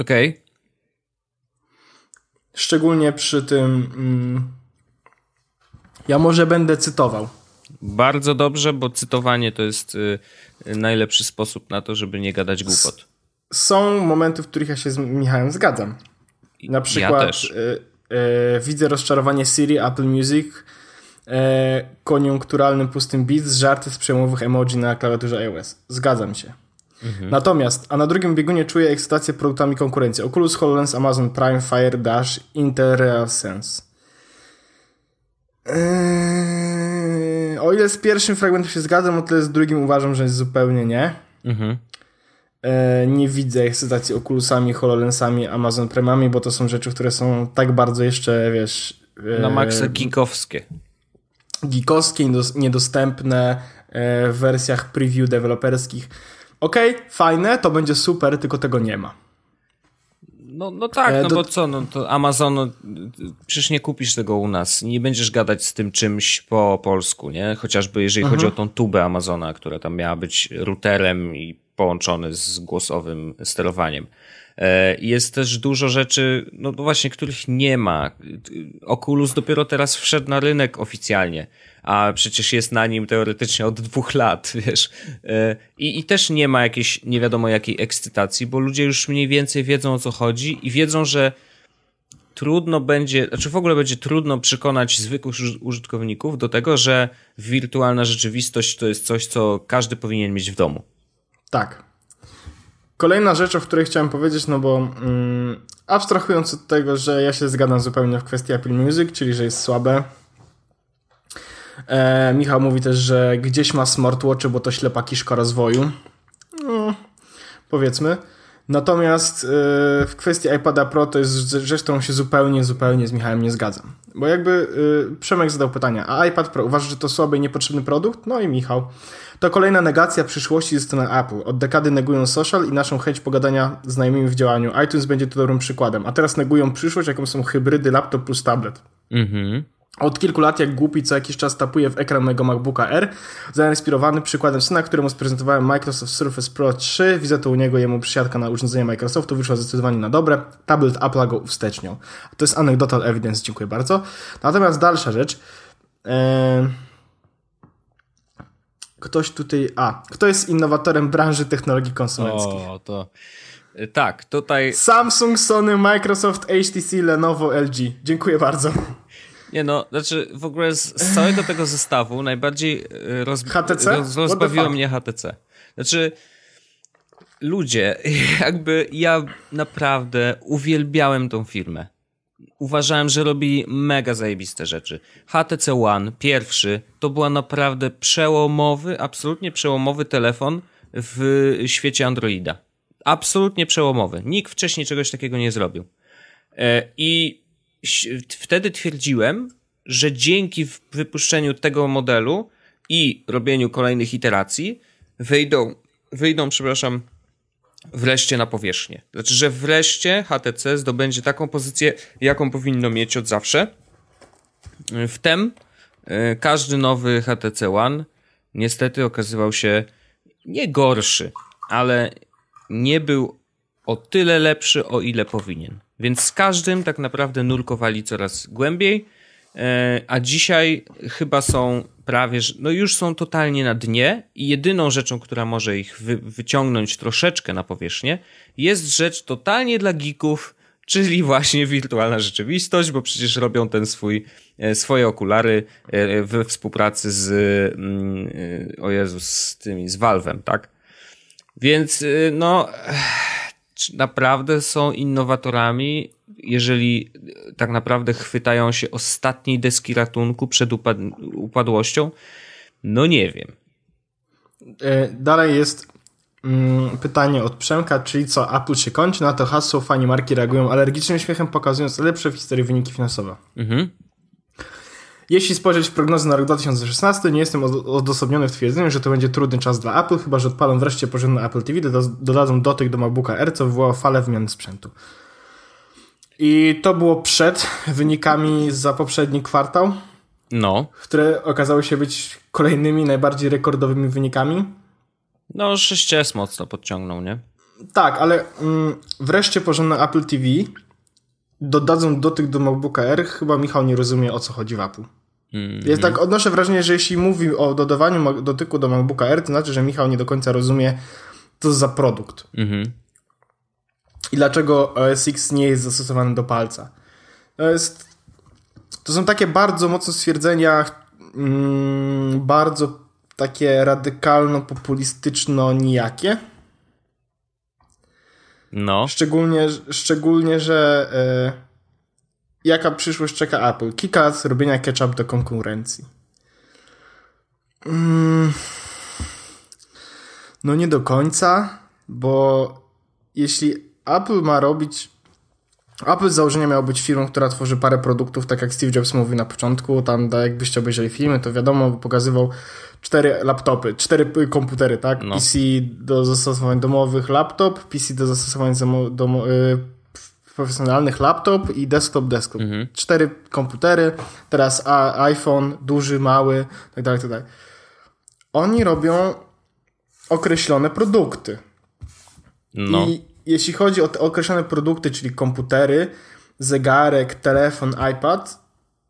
Okej. Okay. Szczególnie przy tym. Mm, ja może będę cytował. Bardzo dobrze, bo cytowanie to jest y, najlepszy sposób na to, żeby nie gadać głupot. są momenty, w których ja się z Michałem zgadzam. Na przykład ja. Y, y, widzę rozczarowanie Siri, Apple Music e, koniunkturalnym pustym beat z żarty z przemowych emoji na klawiaturze iOS. Zgadzam się. Mhm. Natomiast, a na drugim biegunie czuję ekscytację produktami konkurencji. Oculus, HoloLens, Amazon Prime, Fire, Dash, Intel Real Sense. Eee, o ile z pierwszym fragmentem się zgadzam, o tyle z drugim uważam, że zupełnie nie. Mhm. Eee, nie widzę ekscytacji Oculusami, HoloLensami, Amazon Prime'ami, bo to są rzeczy, które są tak bardzo jeszcze, wiesz... Na maksa geekowskie. Geekowskie, niedostępne e, w wersjach preview deweloperskich. Okej, okay, fajne, to będzie super, tylko tego nie ma. No, no tak, e, no do... bo co, no to Amazon, no, przecież nie kupisz tego u nas, nie będziesz gadać z tym czymś po polsku, nie? Chociażby jeżeli mhm. chodzi o tą tubę Amazona, która tam miała być routerem i połączony z głosowym sterowaniem. E, jest też dużo rzeczy, no właśnie, których nie ma. Oculus dopiero teraz wszedł na rynek oficjalnie, a przecież jest na nim teoretycznie od dwóch lat, wiesz. E, I, I też nie ma jakiejś nie wiadomo jakiej ekscytacji, bo ludzie już mniej więcej wiedzą o co chodzi i wiedzą, że trudno będzie, znaczy w ogóle będzie trudno przekonać zwykłych użytkowników do tego, że wirtualna rzeczywistość to jest coś, co każdy powinien mieć w domu. Tak. Kolejna rzecz, o której chciałem powiedzieć, no bo mm, abstrahując od tego, że ja się zgadzam zupełnie w kwestii Apple Music, czyli że jest słabe. E, Michał mówi też, że gdzieś ma smartwatch, bo to ślepa kiszka rozwoju. No, powiedzmy. Natomiast e, w kwestii iPada Pro to jest rzecz, którą się zupełnie, zupełnie z Michałem nie zgadzam. Bo jakby e, Przemek zadał pytanie, a iPad Pro uważasz, że to słaby i niepotrzebny produkt? No i Michał. To kolejna negacja przyszłości ze strony Apple. Od dekady negują social i naszą chęć pogadania z znajomymi w działaniu. iTunes będzie tu dobrym przykładem. A teraz negują przyszłość, jaką są hybrydy laptop plus tablet. Mhm. Od kilku lat, jak głupi, co jakiś czas tapuje w ekran mojego MacBooka R, zainspirowany przykładem syna, któremu sprezentowałem Microsoft Surface Pro 3. Widzę to u niego, jemu przysiadka na urządzenie Microsoftu wyszła zdecydowanie na dobre. Tablet Apple go uwsteczniał. To jest anecdotal evidence, dziękuję bardzo. Natomiast dalsza rzecz. Eee... Ktoś tutaj. A, kto jest innowatorem branży technologii konsumenckich? O, to. Y, tak, tutaj. Samsung, Sony, Microsoft, HTC, Lenovo, LG. Dziękuję bardzo. Nie no, znaczy w ogóle z, z całego tego zestawu najbardziej y, roz, HTC? Roz, rozbawiło mnie HTC. Znaczy, ludzie, jakby ja naprawdę uwielbiałem tą firmę uważałem, że robi mega zajebiste rzeczy. HTC One, pierwszy, to była naprawdę przełomowy, absolutnie przełomowy telefon w świecie Androida. Absolutnie przełomowy. Nikt wcześniej czegoś takiego nie zrobił. E, I wtedy twierdziłem, że dzięki wypuszczeniu tego modelu i robieniu kolejnych iteracji wyjdą, wyjdą, przepraszam, wreszcie na powierzchnię. Znaczy, że wreszcie HTC zdobędzie taką pozycję, jaką powinno mieć od zawsze. Wtem e, każdy nowy HTC One niestety okazywał się nie gorszy, ale nie był o tyle lepszy, o ile powinien. Więc z każdym tak naprawdę nurkowali coraz głębiej, e, a dzisiaj chyba są prawie, no już są totalnie na dnie i jedyną rzeczą, która może ich wy, wyciągnąć troszeczkę na powierzchnię, jest rzecz totalnie dla geeków, czyli właśnie wirtualna rzeczywistość, bo przecież robią ten swój, e, swoje okulary e, we współpracy z, mm, o Jezus, z tymi, z Valve'em, tak? Więc, no, naprawdę są innowatorami jeżeli tak naprawdę chwytają się ostatniej deski ratunku przed upad upadłością, no nie wiem. E, dalej jest mm, pytanie od Przemka, czyli co, Apple się kończy? Na to hasło fani marki reagują alergicznym śmiechem, pokazując lepsze w historii wyniki finansowe. Mhm. Jeśli spojrzeć w prognozy na rok 2016, nie jestem odosobniony w twierdzeniu, że to będzie trudny czas dla Apple, chyba że odpalą wreszcie porządne Apple TV, dodadzą dotyk do MacBooka R, co wywoła falę wymiany sprzętu. I to było przed wynikami za poprzedni kwartał. No. Które okazały się być kolejnymi najbardziej rekordowymi wynikami. No, 6S mocno podciągnął, nie? Tak, ale mm, wreszcie porządne Apple TV dodadzą dotyk do MacBooka R. Chyba Michał nie rozumie o co chodzi w Apple. Mm. Jest tak, odnoszę wrażenie, że jeśli mówi o dodawaniu dotyku do MacBooka R, to znaczy, że Michał nie do końca rozumie, co za produkt. Mhm i dlaczego OS X nie jest zastosowany do palca. To jest. To są takie bardzo mocne stwierdzenia, mm, bardzo takie radykalno-populistyczno-nijakie. No. Szczególnie, szczególnie że e, jaka przyszłość czeka Apple? Kilka lat robienia ketchup do konkurencji. Mm, no nie do końca, bo jeśli Apple ma robić Apple z założenia miało być firmą, która tworzy parę produktów, tak jak Steve Jobs mówił na początku, tam da, jakbyście obejrzeli filmy, to wiadomo, pokazywał cztery laptopy, cztery komputery, tak? No. PC do zastosowań domowych laptop, PC do zastosowań domo, y, profesjonalnych laptop i desktop desktop. Mhm. Cztery komputery, teraz iPhone, duży, mały, tak dalej, tak dalej. Oni robią określone produkty. No. I jeśli chodzi o te określone produkty, czyli komputery, zegarek, telefon, iPad,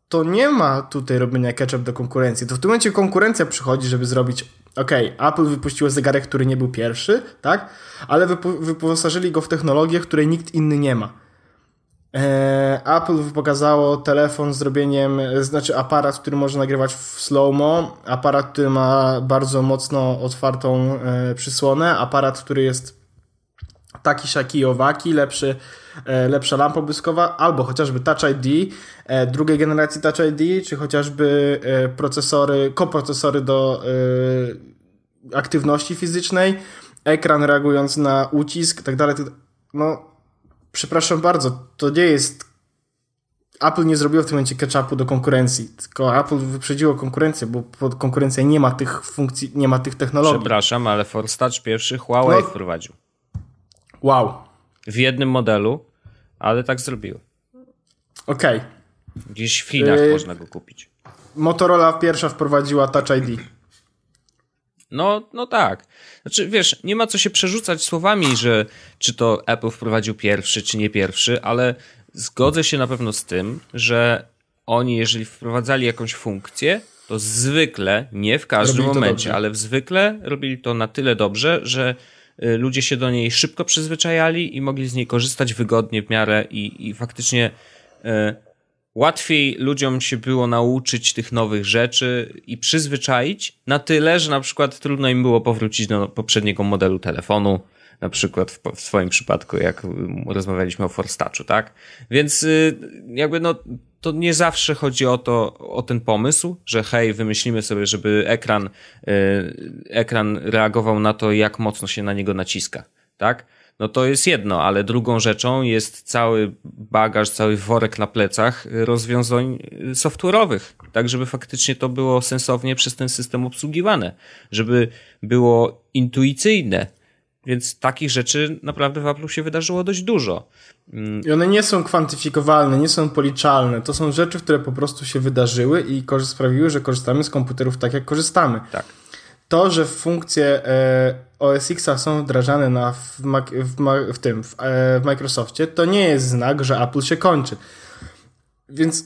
to nie ma tutaj robienia catch-up do konkurencji. To w tym momencie konkurencja przychodzi, żeby zrobić ok, Apple wypuściło zegarek, który nie był pierwszy, tak? Ale wyposażyli go w technologię, której nikt inny nie ma. Eee, Apple pokazało telefon z robieniem, znaczy aparat, który może nagrywać w slow-mo, aparat, który ma bardzo mocno otwartą e, przysłonę, aparat, który jest taki, siaki, owaki, lepszy, e, lepsza lampa błyskowa, albo chociażby Touch ID e, drugiej generacji Touch ID, czy chociażby e, procesory, koprocesory do aktywności fizycznej, ekran reagując na ucisk, tak dalej. Tak no, przepraszam bardzo, to nie jest Apple nie zrobiło w tym momencie catch-upu do konkurencji, tylko Apple wyprzedziło konkurencję, bo konkurencja nie ma tych funkcji, nie ma tych technologii. Przepraszam, ale Force Touch pierwszy Huawei no, wprowadził. Wow. W jednym modelu, ale tak zrobiły. Okej. Okay. Gdzieś w Chinach yy, można go kupić. Motorola pierwsza wprowadziła Touch ID. No, no tak. Znaczy, wiesz, nie ma co się przerzucać słowami, że czy to Apple wprowadził pierwszy, czy nie pierwszy, ale zgodzę się na pewno z tym, że oni, jeżeli wprowadzali jakąś funkcję, to zwykle, nie w każdym momencie, ale zwykle robili to na tyle dobrze, że Y, ludzie się do niej szybko przyzwyczajali i mogli z niej korzystać wygodnie w miarę i, i faktycznie y, łatwiej ludziom się było nauczyć tych nowych rzeczy i przyzwyczaić na tyle, że na przykład trudno im było powrócić do poprzedniego modelu telefonu, na przykład w, w swoim przypadku, jak rozmawialiśmy o Forstaczu, tak? Więc y, jakby no to nie zawsze chodzi o to, o ten pomysł, że hej, wymyślimy sobie, żeby ekran, yy, ekran reagował na to, jak mocno się na niego naciska, tak? No to jest jedno, ale drugą rzeczą jest cały bagaż, cały worek na plecach rozwiązań software'owych, tak żeby faktycznie to było sensownie przez ten system obsługiwane, żeby było intuicyjne, więc takich rzeczy naprawdę w Apple się wydarzyło dość dużo. I one nie są kwantyfikowalne, nie są policzalne. To są rzeczy, które po prostu się wydarzyły i sprawiły, że korzystamy z komputerów tak, jak korzystamy. Tak. To, że funkcje e, OS X są wdrażane na, w, w, w tym, w, e, w Microsoftie, to nie jest znak, że Apple się kończy. Więc.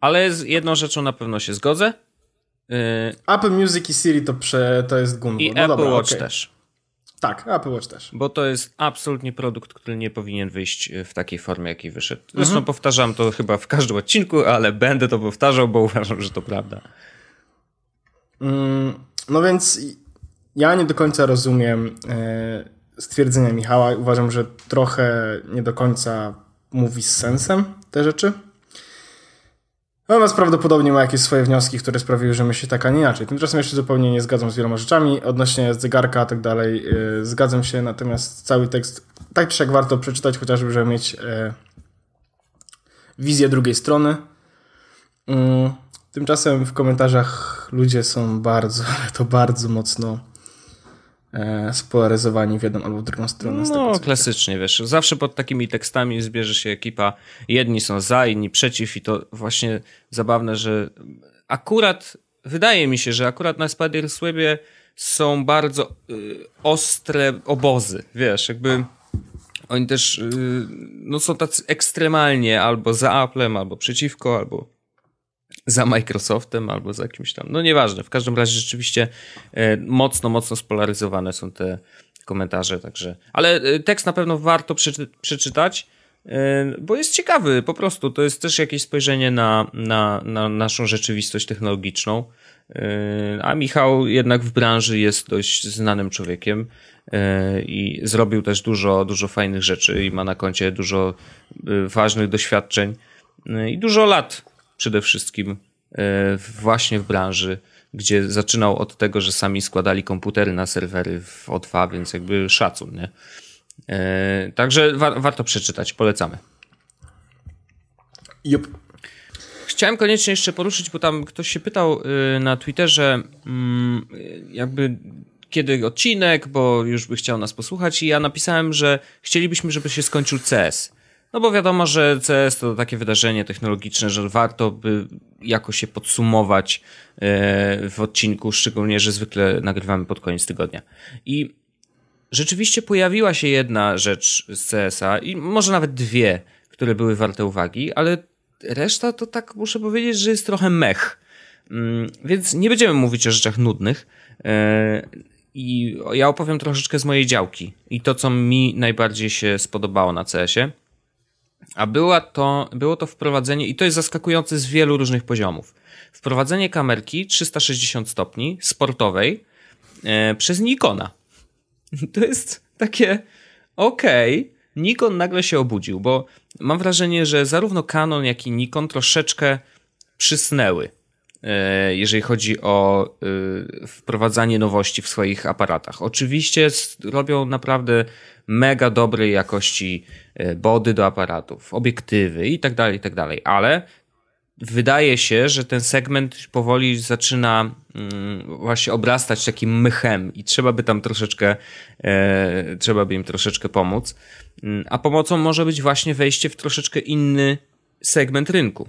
Ale z jedną rzeczą na pewno się zgodzę. Yy... Apple Music i Siri to, prze, to jest gunwo. I no Apple dobra, Watch okay. też. Tak, Apple Watch też. Bo to jest absolutnie produkt, który nie powinien wyjść w takiej formie, jakiej wyszedł. Zresztą mhm. powtarzam to chyba w każdym odcinku, ale będę to powtarzał, bo uważam, że to prawda. Mm, no więc ja nie do końca rozumiem e, stwierdzenia Michała. Uważam, że trochę nie do końca mówi z sensem te rzeczy. Natomiast prawdopodobnie ma jakieś swoje wnioski, które sprawiły, że myśli tak, a nie inaczej. Tymczasem jeszcze zupełnie nie zgadzam z wieloma rzeczami. Odnośnie zegarka i tak dalej yy, zgadzam się, natomiast cały tekst tak czy jak warto przeczytać, chociażby, żeby mieć yy, wizję drugiej strony. Tymczasem w komentarzach ludzie są bardzo, ale to bardzo mocno E, spolaryzowani w jedną albo w drugą stronę. No, klasycznie, wiesz. Zawsze pod takimi tekstami zbierze się ekipa, jedni są za, inni przeciw i to właśnie zabawne, że akurat, wydaje mi się, że akurat na Spider-Swebie są bardzo y, ostre obozy, wiesz, jakby oni też y, no, są tacy ekstremalnie albo za Applem, albo przeciwko, albo za Microsoftem albo za jakimś tam. No nieważne, w każdym razie rzeczywiście e, mocno, mocno spolaryzowane są te komentarze, także. Ale e, tekst na pewno warto przeczy przeczytać, e, bo jest ciekawy po prostu. To jest też jakieś spojrzenie na, na, na naszą rzeczywistość technologiczną. A Michał jednak w branży jest dość znanym człowiekiem i zrobił też dużo, dużo fajnych rzeczy i ma na koncie dużo ważnych doświadczeń i dużo lat przede wszystkim e, właśnie w branży, gdzie zaczynał od tego, że sami składali komputery na serwery w O2, więc jakby szacun, nie? E, także wa warto przeczytać, polecamy. Yep. Chciałem koniecznie jeszcze poruszyć, bo tam ktoś się pytał y, na Twitterze, mm, jakby kiedy odcinek, bo już by chciał nas posłuchać i ja napisałem, że chcielibyśmy, żeby się skończył CS. No bo wiadomo, że CS to takie wydarzenie technologiczne, że warto by jakoś się podsumować e, w odcinku, szczególnie, że zwykle nagrywamy pod koniec tygodnia. I rzeczywiście pojawiła się jedna rzecz z CS-a i może nawet dwie, które były warte uwagi, ale reszta to tak muszę powiedzieć, że jest trochę mech. Mm, więc nie będziemy mówić o rzeczach nudnych. E, I ja opowiem troszeczkę z mojej działki i to, co mi najbardziej się spodobało na CS-ie. A była to, było to wprowadzenie, i to jest zaskakujące z wielu różnych poziomów. Wprowadzenie kamerki 360 stopni sportowej e, przez Nikona. To jest takie okej. Okay. Nikon nagle się obudził, bo mam wrażenie, że zarówno Canon, jak i Nikon troszeczkę przysnęły, jeżeli chodzi o e, wprowadzanie nowości w swoich aparatach. Oczywiście robią naprawdę mega dobrej jakości e, body do aparatów, obiektywy i tak dalej, i tak dalej, ale wydaje się, że ten segment powoli zaczyna mm, właśnie obrastać takim mychem i trzeba by tam troszeczkę, e, trzeba by im troszeczkę pomóc. Mm, a pomocą może być właśnie wejście w troszeczkę inny segment rynku.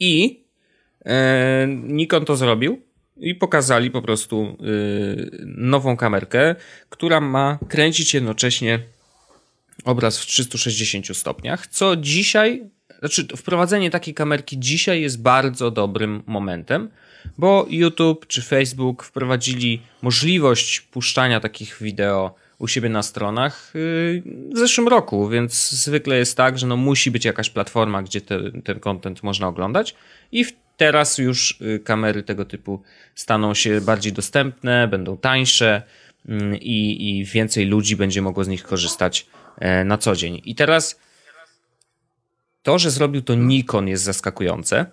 I e, Nikon to zrobił i pokazali po prostu y, nową kamerkę, która ma kręcić jednocześnie obraz w 360 stopniach, co dzisiaj, znaczy wprowadzenie takiej kamerki dzisiaj jest bardzo dobrym momentem, bo YouTube czy Facebook wprowadzili możliwość puszczania takich wideo u siebie na stronach y, w zeszłym roku, więc zwykle jest tak, że no musi być jakaś platforma, gdzie te, ten content można oglądać i w Teraz już y, kamery tego typu staną się bardziej dostępne, będą tańsze mm, i, i więcej ludzi będzie mogło z nich korzystać e, na co dzień. I teraz to, że zrobił to Nikon jest zaskakujące,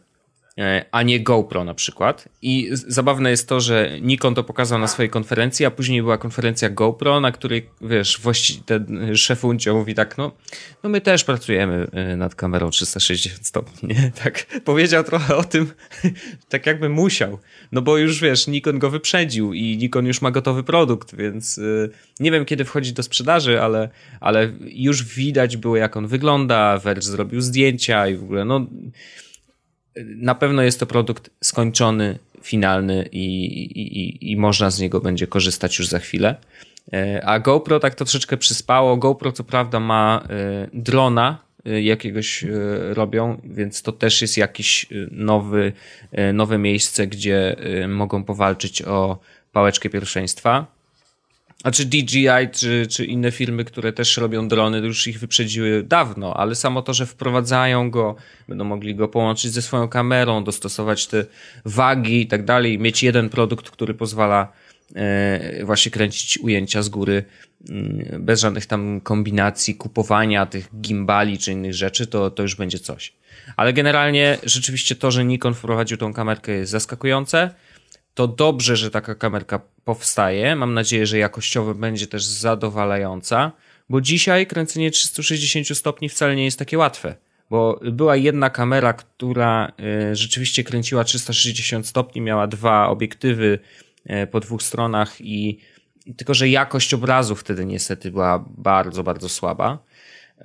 a nie GoPro na przykład. I zabawne jest to, że Nikon to pokazał na swojej konferencji, a później była konferencja GoPro, na której, wiesz, właściwie ten szef Uncio mówi tak, no, no my też pracujemy e, nad kamerą 360 stopni, nie? Tak powiedział trochę o tym, tak jakby musiał. No bo już, wiesz, Nikon go wyprzedził i Nikon już ma gotowy produkt, więc e, nie wiem, kiedy wchodzi do sprzedaży, ale, ale już widać było, jak on wygląda, Verge zrobił zdjęcia i w ogóle, no na pewno jest to produkt skończony, finalny i, i, i można z niego będzie korzystać już za chwilę. E, a GoPro tak troszeczkę przyspało. GoPro co prawda ma e, drona, e, jakiegoś robią, więc to też jest jakiś nowy, nowe miejsce, gdzie mogą powalczyć o pałeczkę pierwszeństwa. A czy DJI, czy, czy inne firmy, które też robią drony, już ich wyprzedziły dawno, ale samo to, że wprowadzają go, będą mogli go połączyć ze swoją kamerą, dostosować te wagi i tak dalej, mieć jeden produkt, który pozwala e, właśnie kręcić ujęcia z góry mm, bez żadnych tam kombinacji, kupowania tych gimbali czy innych rzeczy, to, to już będzie coś. Ale generalnie rzeczywiście to, że Nikon wprowadził tą kamerkę jest zaskakujące to dobrze, że taka kamerka powstaje. Mam nadzieję, że jakościowo będzie też zadowalająca, bo dzisiaj kręcenie 360 stopni wcale nie jest takie łatwe. Bo była jedna kamera, która y, rzeczywiście kręciła 360 stopni, miała dwa obiektywy y, po dwóch stronach i tylko, że jakość obrazu wtedy niestety była bardzo, bardzo słaba. Y,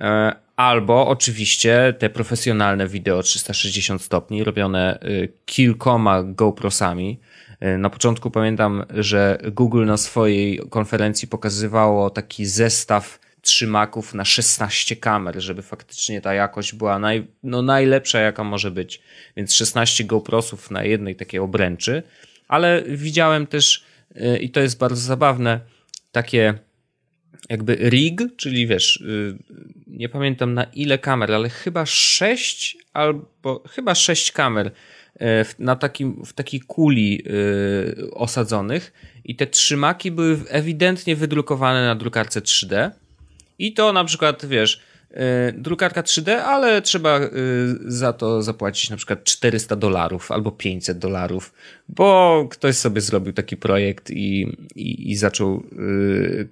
albo oczywiście te profesjonalne wideo 360 stopni robione kilkoma GoProsami, E, na początku pamiętam, że Google na swojej konferencji pokazywało taki zestaw trzymaków na 16 kamer, żeby faktycznie ta jakość była naj, no najlepsza, jaka może być. Więc 16 GoProsów na jednej takiej obręczy, ale widziałem też, e, i to jest bardzo zabawne, takie jakby rig, czyli wiesz, e, nie pamiętam na ile kamer, ale chyba 6 albo chyba 6 kamer E, na takim, w takiej kuli e, osadzonych i te trzymaki były ewidentnie wydrukowane na drukarce 3D i to na przykład, wiesz, e, drukarka 3D, ale trzeba za to zapłacić na przykład 400 dolarów albo 500 dolarów, bo ktoś sobie zrobił taki projekt i, i, i zaczął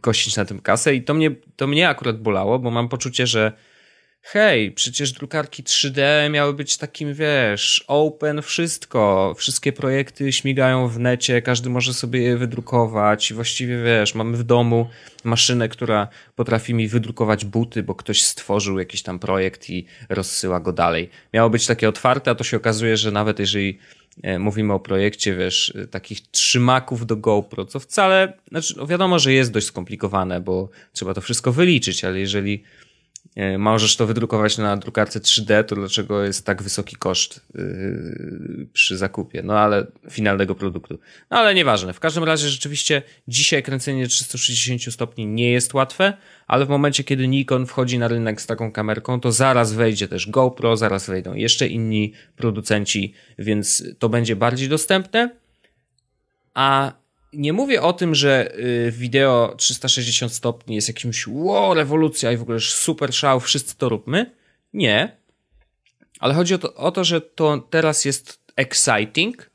kosić na tym kasę. I to mnie, to mnie akurat bolało, bo mam poczucie, że hej, przecież drukarki 3D miały być takim, wiesz, open wszystko, wszystkie projekty śmigają w necie, każdy może sobie je wydrukować i właściwie, wiesz, mamy w domu maszynę, która potrafi mi wydrukować buty, bo ktoś stworzył jakiś tam projekt i rozsyła go dalej. Miało być takie otwarte, a to się okazuje, że nawet jeżeli e, mówimy o projekcie, wiesz, takich trzymaków do GoPro, co wcale, znaczy no wiadomo, że jest dość skomplikowane, bo trzeba to wszystko wyliczyć, ale jeżeli E, możesz to wydrukować na drukarce 3D, to dlaczego jest tak wysoki koszt yy, przy zakupie? No ale finalnego produktu. No ale nieważne. W każdym razie rzeczywiście dzisiaj kręcenie 360 stopni nie jest łatwe, ale w momencie, kiedy Nikon wchodzi na rynek z taką kamerką, to zaraz wejdzie też GoPro, zaraz wejdą jeszcze inni producenci, więc to będzie bardziej dostępne. A nie mówię o tym, że y, wideo 360 stopni jest jakimś wow, rewolucja i w ogóle super szał, wszyscy to róbmy. Nie. Ale chodzi o to, o to, że to teraz jest exciting,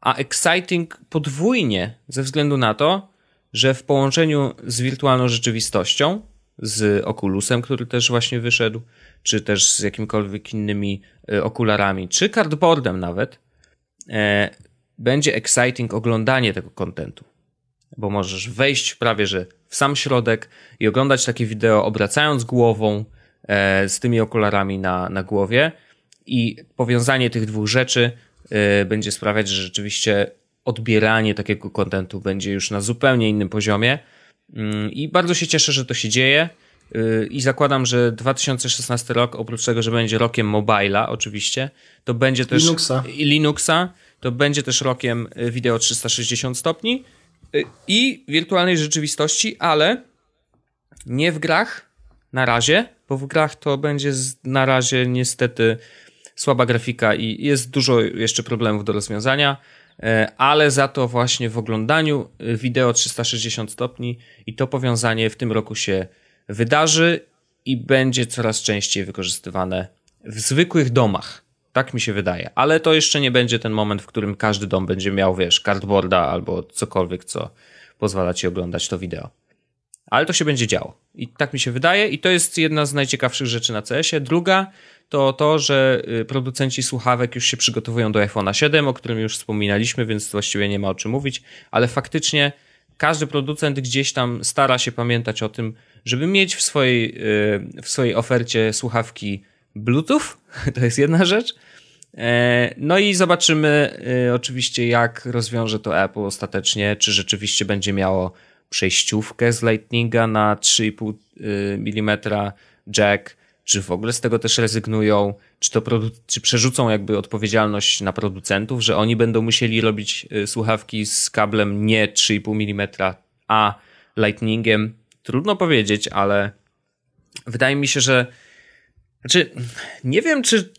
a exciting podwójnie ze względu na to, że w połączeniu z wirtualną rzeczywistością, z Oculusem, który też właśnie wyszedł, czy też z jakimikolwiek innymi y, okularami, czy cardboardem nawet, e, będzie exciting oglądanie tego kontentu. Bo możesz wejść prawie że w sam środek i oglądać takie wideo, obracając głową e, z tymi okularami na, na głowie. I powiązanie tych dwóch rzeczy e, będzie sprawiać, że rzeczywiście odbieranie takiego kontentu będzie już na zupełnie innym poziomie. Mm, I bardzo się cieszę, że to się dzieje. E, I zakładam, że 2016 rok, oprócz tego, że będzie rokiem mobila, oczywiście, to będzie też Linuxa. i Linuxa, to będzie też rokiem y, wideo 360 stopni y, i wirtualnej rzeczywistości, ale nie w grach na razie, bo w grach to będzie na razie niestety słaba grafika i jest dużo jeszcze problemów do rozwiązania, e, ale za to właśnie w oglądaniu y, wideo 360 stopni i to powiązanie w tym roku się wydarzy i będzie coraz częściej wykorzystywane w zwykłych domach. Tak mi się wydaje. Ale to jeszcze nie będzie ten moment, w którym każdy dom będzie miał, wiesz, cardboarda albo cokolwiek, co pozwala ci oglądać to wideo. Ale to się będzie działo. I tak mi się wydaje. I to jest jedna z najciekawszych rzeczy na CS-ie. Druga to to, że y, producenci słuchawek już się przygotowują do iPhone'a 7, o którym już wspominaliśmy, więc właściwie nie ma o czym mówić. Ale faktycznie każdy producent gdzieś tam stara się pamiętać o tym, żeby mieć w swojej, y, w swojej ofercie słuchawki Bluetooth, to jest jedna rzecz. E, no i zobaczymy e, oczywiście, jak rozwiąże to Apple ostatecznie, czy rzeczywiście będzie miało przejściówkę z Lightninga na 3,5 e, mm jack, czy w ogóle z tego też rezygnują, czy, to czy przerzucą jakby odpowiedzialność na producentów, że oni będą musieli robić słuchawki z kablem nie 3,5 mm, a Lightningiem. Trudno powiedzieć, ale wydaje mi się, że znaczy, nie wiem, czy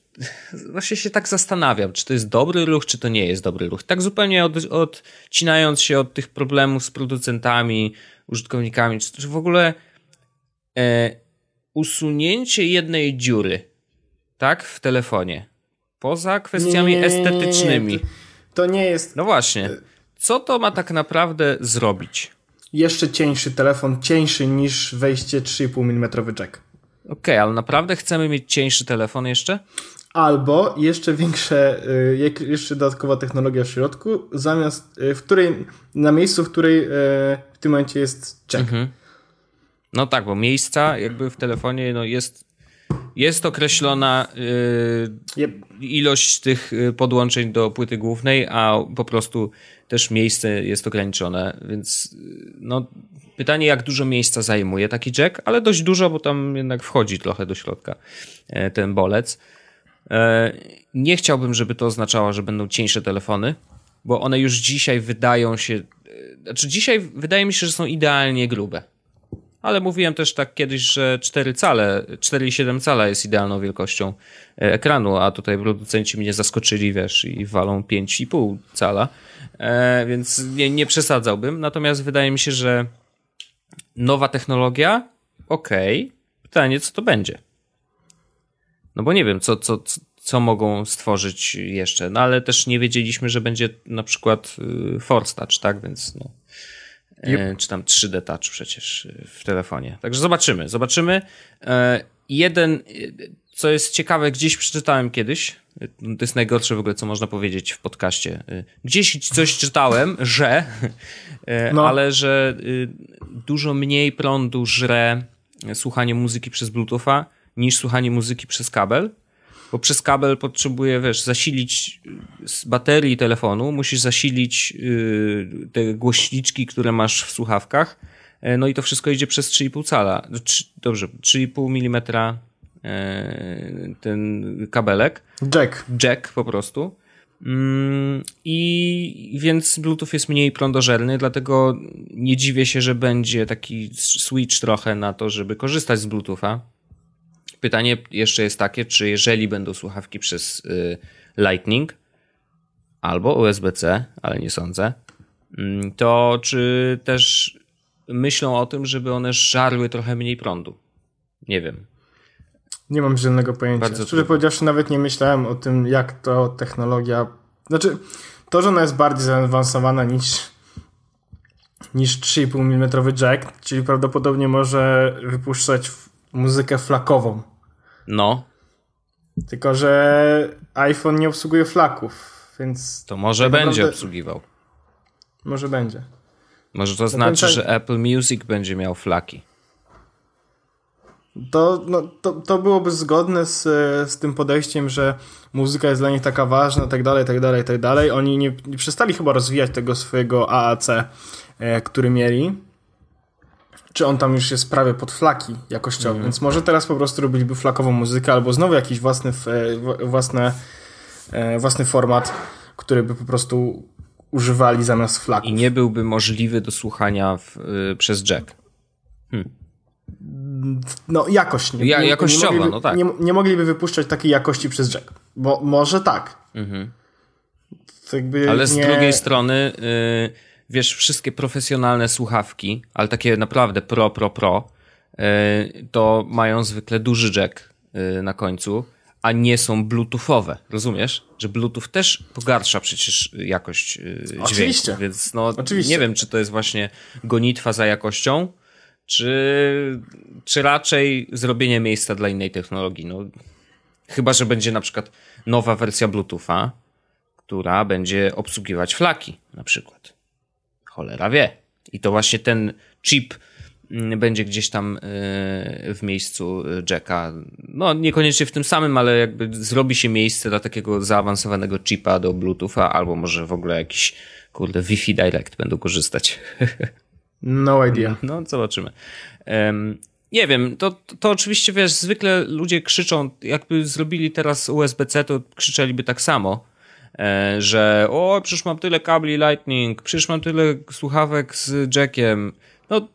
właśnie się tak zastanawiam, czy to jest dobry ruch, czy to nie jest dobry ruch. Tak zupełnie od, odcinając się od tych problemów z producentami, użytkownikami, czy, w ogóle e, usunięcie jednej dziury, tak, w telefonie, poza kwestiami nie, nie, nie, estetycznymi. To, to nie jest. No właśnie. Co to ma tak naprawdę zrobić? Jeszcze cieńszy telefon, cieńszy niż wejście 3,5 mm jack. Okej, okay, ale naprawdę chcemy mieć cieńszy telefon jeszcze? Albo jeszcze większe, y, jeszcze dodatkowa technologia w środku, zamiast, y, w której, na miejscu, w której y, w tym momencie jest check. Mhm. No tak, bo miejsca jakby w telefonie no jest, jest określona yy, yep. ilość tych podłączeń do płyty głównej, a po prostu też miejsce jest ograniczone, więc no pytanie jak dużo miejsca zajmuje taki jack, ale dość dużo, bo tam jednak wchodzi trochę do środka e, ten bolec. E, nie chciałbym, żeby to oznaczało, że będą cieńsze telefony, bo one już dzisiaj wydają się. E, znaczy, dzisiaj wydaje mi się, że są idealnie grube. Ale mówiłem też tak kiedyś, że 4 cale, 4,7 cala jest idealną wielkością ekranu, a tutaj producenci mnie zaskoczyli, wiesz, i walą 5,5 cala, więc nie, nie przesadzałbym. Natomiast wydaje mi się, że nowa technologia, okej. Okay. Pytanie, co to będzie? No bo nie wiem, co, co, co mogą stworzyć jeszcze. No ale też nie wiedzieliśmy, że będzie na przykład y, Force Touch, tak? Więc no. Yep. Czy tam 3D Touch przecież y, w telefonie. Także zobaczymy, zobaczymy. E, jeden, co jest ciekawe, gdzieś przeczytałem kiedyś, to jest najgorsze w ogóle, co można powiedzieć w podcaście. Gdzieś coś czytałem, że, no. ale że dużo mniej prądu żre słuchanie muzyki przez Bluetootha niż słuchanie muzyki przez kabel bo przez kabel potrzebuje, wiesz, zasilić z baterii telefonu, musisz zasilić te głośniczki, które masz w słuchawkach, no i to wszystko idzie przez 3,5 cala, dobrze, 3,5 mm ten kabelek. Jack. Jack po prostu. Mm, I więc Bluetooth jest mniej prądożerny, dlatego nie dziwię się, że będzie taki switch trochę na to, żeby korzystać z Bluetootha. Pytanie jeszcze jest takie, czy jeżeli będą słuchawki przez y, Lightning albo USB-C, ale nie sądzę, mm, to czy też myślą o tym, żeby one żarły trochę mniej prądu? Nie wiem. Nie mam żadnego pojęcia. Bardzo Szczerze powiedziawszy, nawet nie myślałem o tym, jak to technologia. Znaczy, to, że ona jest bardziej zaawansowana niż, niż 3,5 mm jack, czyli prawdopodobnie może wypuszczać muzykę flakową. No. Tylko, że iPhone nie obsługuje flaków, więc. To może tak będzie naprawdę... obsługiwał. Może będzie. Może to znaczy, że Apple Music będzie miał flaki. To, no, to, to byłoby zgodne z, z tym podejściem, że muzyka jest dla nich taka ważna, tak dalej, tak dalej, tak dalej. Oni nie, nie przestali chyba rozwijać tego swojego AAC, e, który mieli czy on tam już jest prawie pod flaki jakościowo, mm. więc może teraz po prostu robiliby flakową muzykę albo znowu jakiś własny, e, własny, e, własny format, który by po prostu używali zamiast flaków. I nie byłby możliwy do słuchania w, y, przez jack. Hmm. No jakość. Nie, ja, jakościowo, nie mogliby, no tak. Nie, nie, mogliby wypuszczać takiej jakości przez jack, bo może tak. Mhm. Ale z nie... drugiej strony... Y wiesz, wszystkie profesjonalne słuchawki, ale takie naprawdę pro, pro, pro, e, to mają zwykle duży jack e, na końcu, a nie są bluetoothowe. Rozumiesz? Że bluetooth też pogarsza przecież jakość e, dźwięku. Oczywiście. Więc no, Oczywiście. nie wiem, czy to jest właśnie gonitwa za jakością, czy, czy raczej zrobienie miejsca dla innej technologii. No, chyba, że będzie na przykład nowa wersja bluetootha, która będzie obsługiwać flaki na przykład. Cholera wie. I to właśnie ten chip mm, będzie gdzieś tam e, w miejscu e, Jacka. No, niekoniecznie w tym samym, ale jakby zrobi się miejsce dla takiego zaawansowanego chipa do Bluetootha, albo może w ogóle jakiś, kurde, Wi-Fi Direct będą korzystać. No idea. No, zobaczymy. Um, nie wiem, to, to oczywiście, wiesz, zwykle ludzie krzyczą, jakby zrobili teraz USB-C, to krzyczeliby tak samo E, że o, przecież mam tyle kabli Lightning, przecież mam tyle słuchawek z jackiem. No,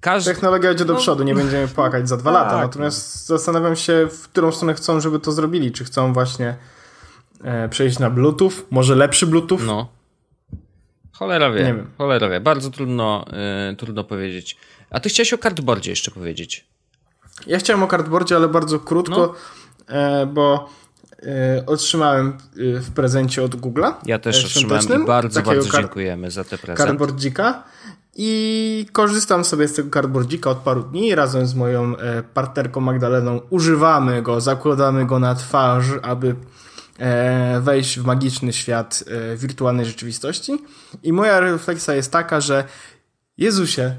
każdy... Technologia idzie do no, przodu, nie będziemy płakać za dwa tak, lata. Natomiast no. zastanawiam się, w którą stronę chcą, żeby to zrobili. Czy chcą właśnie e, przejść na Bluetooth? Może lepszy Bluetooth? No. Cholera wie. Nie wiem. Cholera wie. Bardzo trudno, y, trudno powiedzieć. A ty chciałeś o cardboardzie jeszcze powiedzieć. Ja chciałem o cardboardzie, ale bardzo krótko, no. e, bo E, otrzymałem e, w prezencie od Google'a. Ja też otrzymałem i bardzo, bardzo dziękujemy za te prezent. Cardboardzika. I korzystam sobie z tego cardboardzika od paru dni. Razem z moją e, partnerką Magdaleną używamy go, zakładamy go na twarz, aby wejść w magiczny świat wirtualnej rzeczywistości. I moja refleksja jest taka, że Jezusie,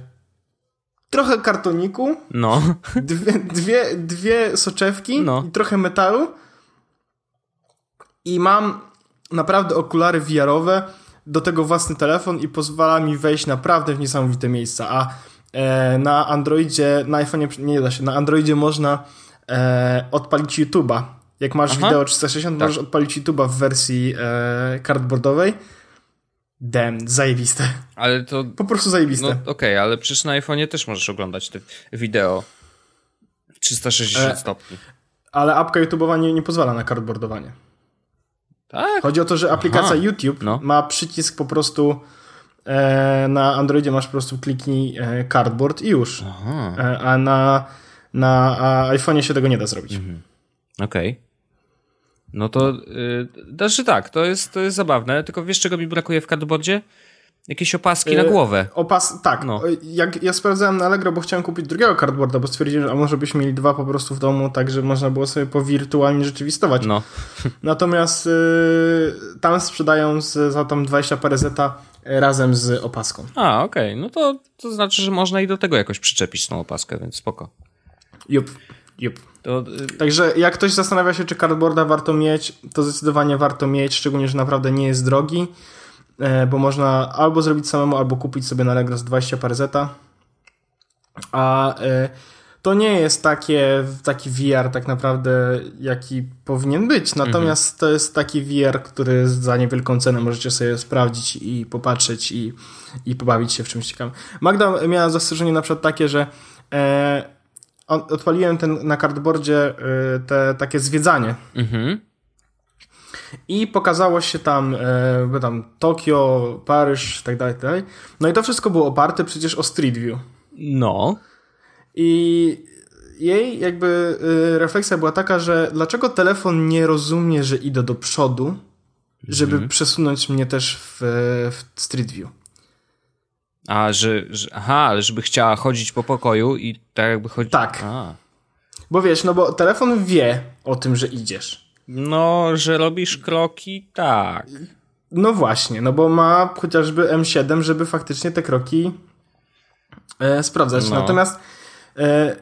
trochę kartoniku, no. dwie, dwie, dwie soczewki no. i trochę metalu i mam naprawdę okulary VR-owe, do tego własny telefon i pozwala mi wejść naprawdę w niesamowite miejsca. A e, na Androidzie, na iPhone nie da się, na Androidzie można e, odpalić YouTube'a. Jak masz Aha. wideo 360, tak. możesz odpalić YouTube'a w wersji e, cardboardowej. Damn, zajebiste. Ale to... Po prostu zajebiste. No okej, okay, ale przecież na iPhone'ie też możesz oglądać te wideo 360 e, stopni. Ale apka YouTube'owa nie, nie pozwala na cardboardowanie. Tak? Chodzi o to, że aplikacja Aha. YouTube no. ma przycisk po prostu e, na Androidzie masz po prostu kliknij e, cardboard i już. E, a na, na iPhone'ie się tego nie da zrobić. Mhm. Okej. Okay. No to yy, znaczy tak, to jest, to jest zabawne, tylko wiesz czego mi brakuje w cardboardzie? Jakieś opaski na głowę. Opas, tak. No. Jak ja sprawdzałem na Allegro, bo chciałem kupić drugiego cardboarda, bo stwierdziłem, że a może byśmy mieli dwa po prostu w domu, tak, że można było sobie powirtualnie rzeczywistować. No. Natomiast y, tam sprzedają z, za tam 20 parę zeta razem z opaską. A, okej. Okay. No to, to znaczy, że można i do tego jakoś przyczepić tą opaskę, więc spoko. Jup. Jup. To, y Także jak ktoś zastanawia się, czy cardboarda warto mieć, to zdecydowanie warto mieć, szczególnie, że naprawdę nie jest drogi, e, bo można albo zrobić samemu, albo kupić sobie na Allegro z 20 parę zeta. A e, to nie jest takie, taki VR tak naprawdę, jaki powinien być. Natomiast mhm. to jest taki VR, który za niewielką cenę możecie sobie sprawdzić i popatrzeć i, i pobawić się w czymś ciekawym. Magda miała zastrzeżenie na przykład takie, że e, odpaliłem ten, na cardboardzie y, te takie zwiedzanie. Mhm. I pokazało się tam, e, tam Tokio, Paryż, tak dalej, tak dalej. No i to wszystko było oparte przecież o Street View. No. I jej jakby y, refleksja była taka, że dlaczego telefon nie rozumie, że idę do przodu, żeby mhm. przesunąć mnie też w, w Street View. A, że, że, Aha, ale żeby chciała chodzić po pokoju i tak jakby chodzić. Tak. A. Bo wiesz, no bo telefon wie o tym, że idziesz. No, że robisz kroki, tak. No właśnie, no bo ma chociażby M7, żeby faktycznie te kroki e, sprawdzać. No. Natomiast e,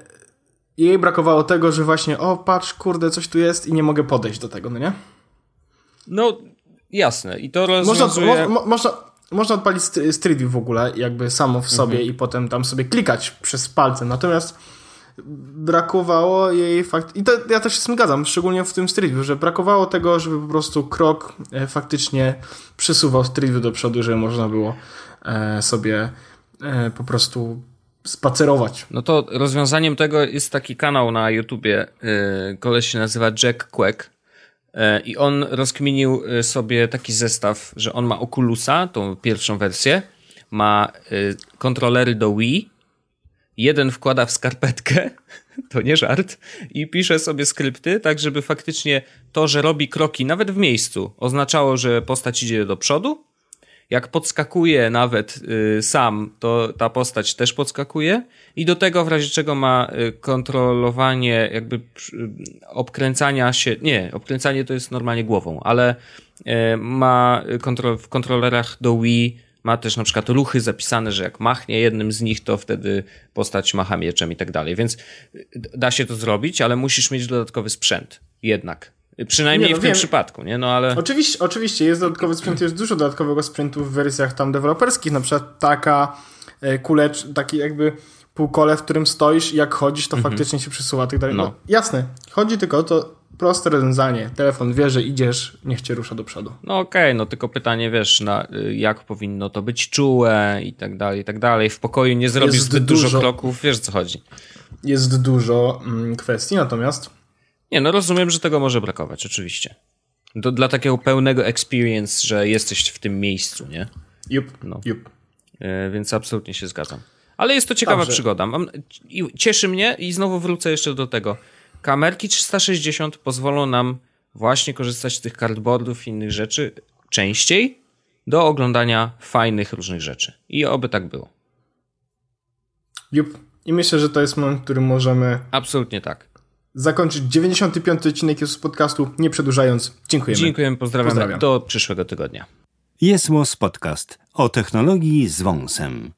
jej brakowało tego, że właśnie, o patrz, kurde, coś tu jest i nie mogę podejść do tego, no nie? No, jasne. I to rozwiązuje... Można, mo, mo, można, można odpalić Street View w ogóle, jakby samo w sobie mhm. i potem tam sobie klikać przez palce. Natomiast brakowało jej fakt. I to ja też się zgadzam, szczególnie w tym Street View, że brakowało tego, żeby po prostu krok e, faktycznie przesuwał Street View do przodu, żeby można było e, sobie e, po prostu spacerować. No to rozwiązaniem tego jest taki kanał na YouTubie. Koleś się nazywa Jack Quack I on rozkminił e, sobie taki zestaw, że on ma Oculusa, tą pierwszą wersję, ma e, kontrolery do Wii, jeden wkłada w skarpetkę, to nie żart, i pisze sobie skrypty, tak żeby faktycznie to, że robi kroki nawet w miejscu, oznaczało, że postać idzie do przodu, jak podskakuje nawet y, sam, to ta postać też podskakuje i do tego w razie czego ma y, kontrolowanie jakby y, obkręcania się, nie, obkręcanie to jest normalnie głową, ale ma w kontrolerach do Wii ma też na przykład ruchy zapisane, że jak machnie jednym z nich, to wtedy postać macha mieczem i tak dalej. Więc da się to zrobić, ale musisz mieć dodatkowy sprzęt. Jednak. Przynajmniej nie, no w tym wiem. przypadku, nie? No ale... Oczywiście, oczywiście jest dodatkowy sprzęt, jest dużo dodatkowego sprzętu w wersjach tam deweloperskich, na przykład taka e, kulecz, taki jakby półkole, w którym stoisz i jak chodzisz, to mhm. faktycznie się przesuwa tak dalej. No. no. jasne, chodzi tylko o to proste rozwiązanie. Telefon wie, że idziesz, niech cię rusza do przodu. No okej, okay, no tylko pytanie, wiesz, na, y, jak powinno to być czułe i tak dalej, i tak dalej. W pokoju nie zrobisz jest zbyt dużo, dużo kroków, wiesz co chodzi. Jest dużo mm, kwestii, natomiast nie, no rozumiem, że tego może brakować, oczywiście. To dla takiego pełnego experience, że jesteś w tym miejscu, nie? Jup, no. jup. E, więc absolutnie się zgadzam. Ale jest to ciekawa Dobrze. przygoda. Mam, cieszy mnie i znowu wrócę jeszcze do tego. Kamerki 360 pozwolą nam właśnie korzystać z tych cardboardów i innych rzeczy częściej do oglądania fajnych różnych rzeczy. I oby tak było. Jup. I myślę, że to jest moment, w którym możemy. Absolutnie tak zakończyć 95. odcinek z podcastu, nie przedłużając. Dziękujemy. Dziękujemy, pozdrawiam. pozdrawiam. Do przyszłego tygodnia. Jest Podcast o technologii z wąsem.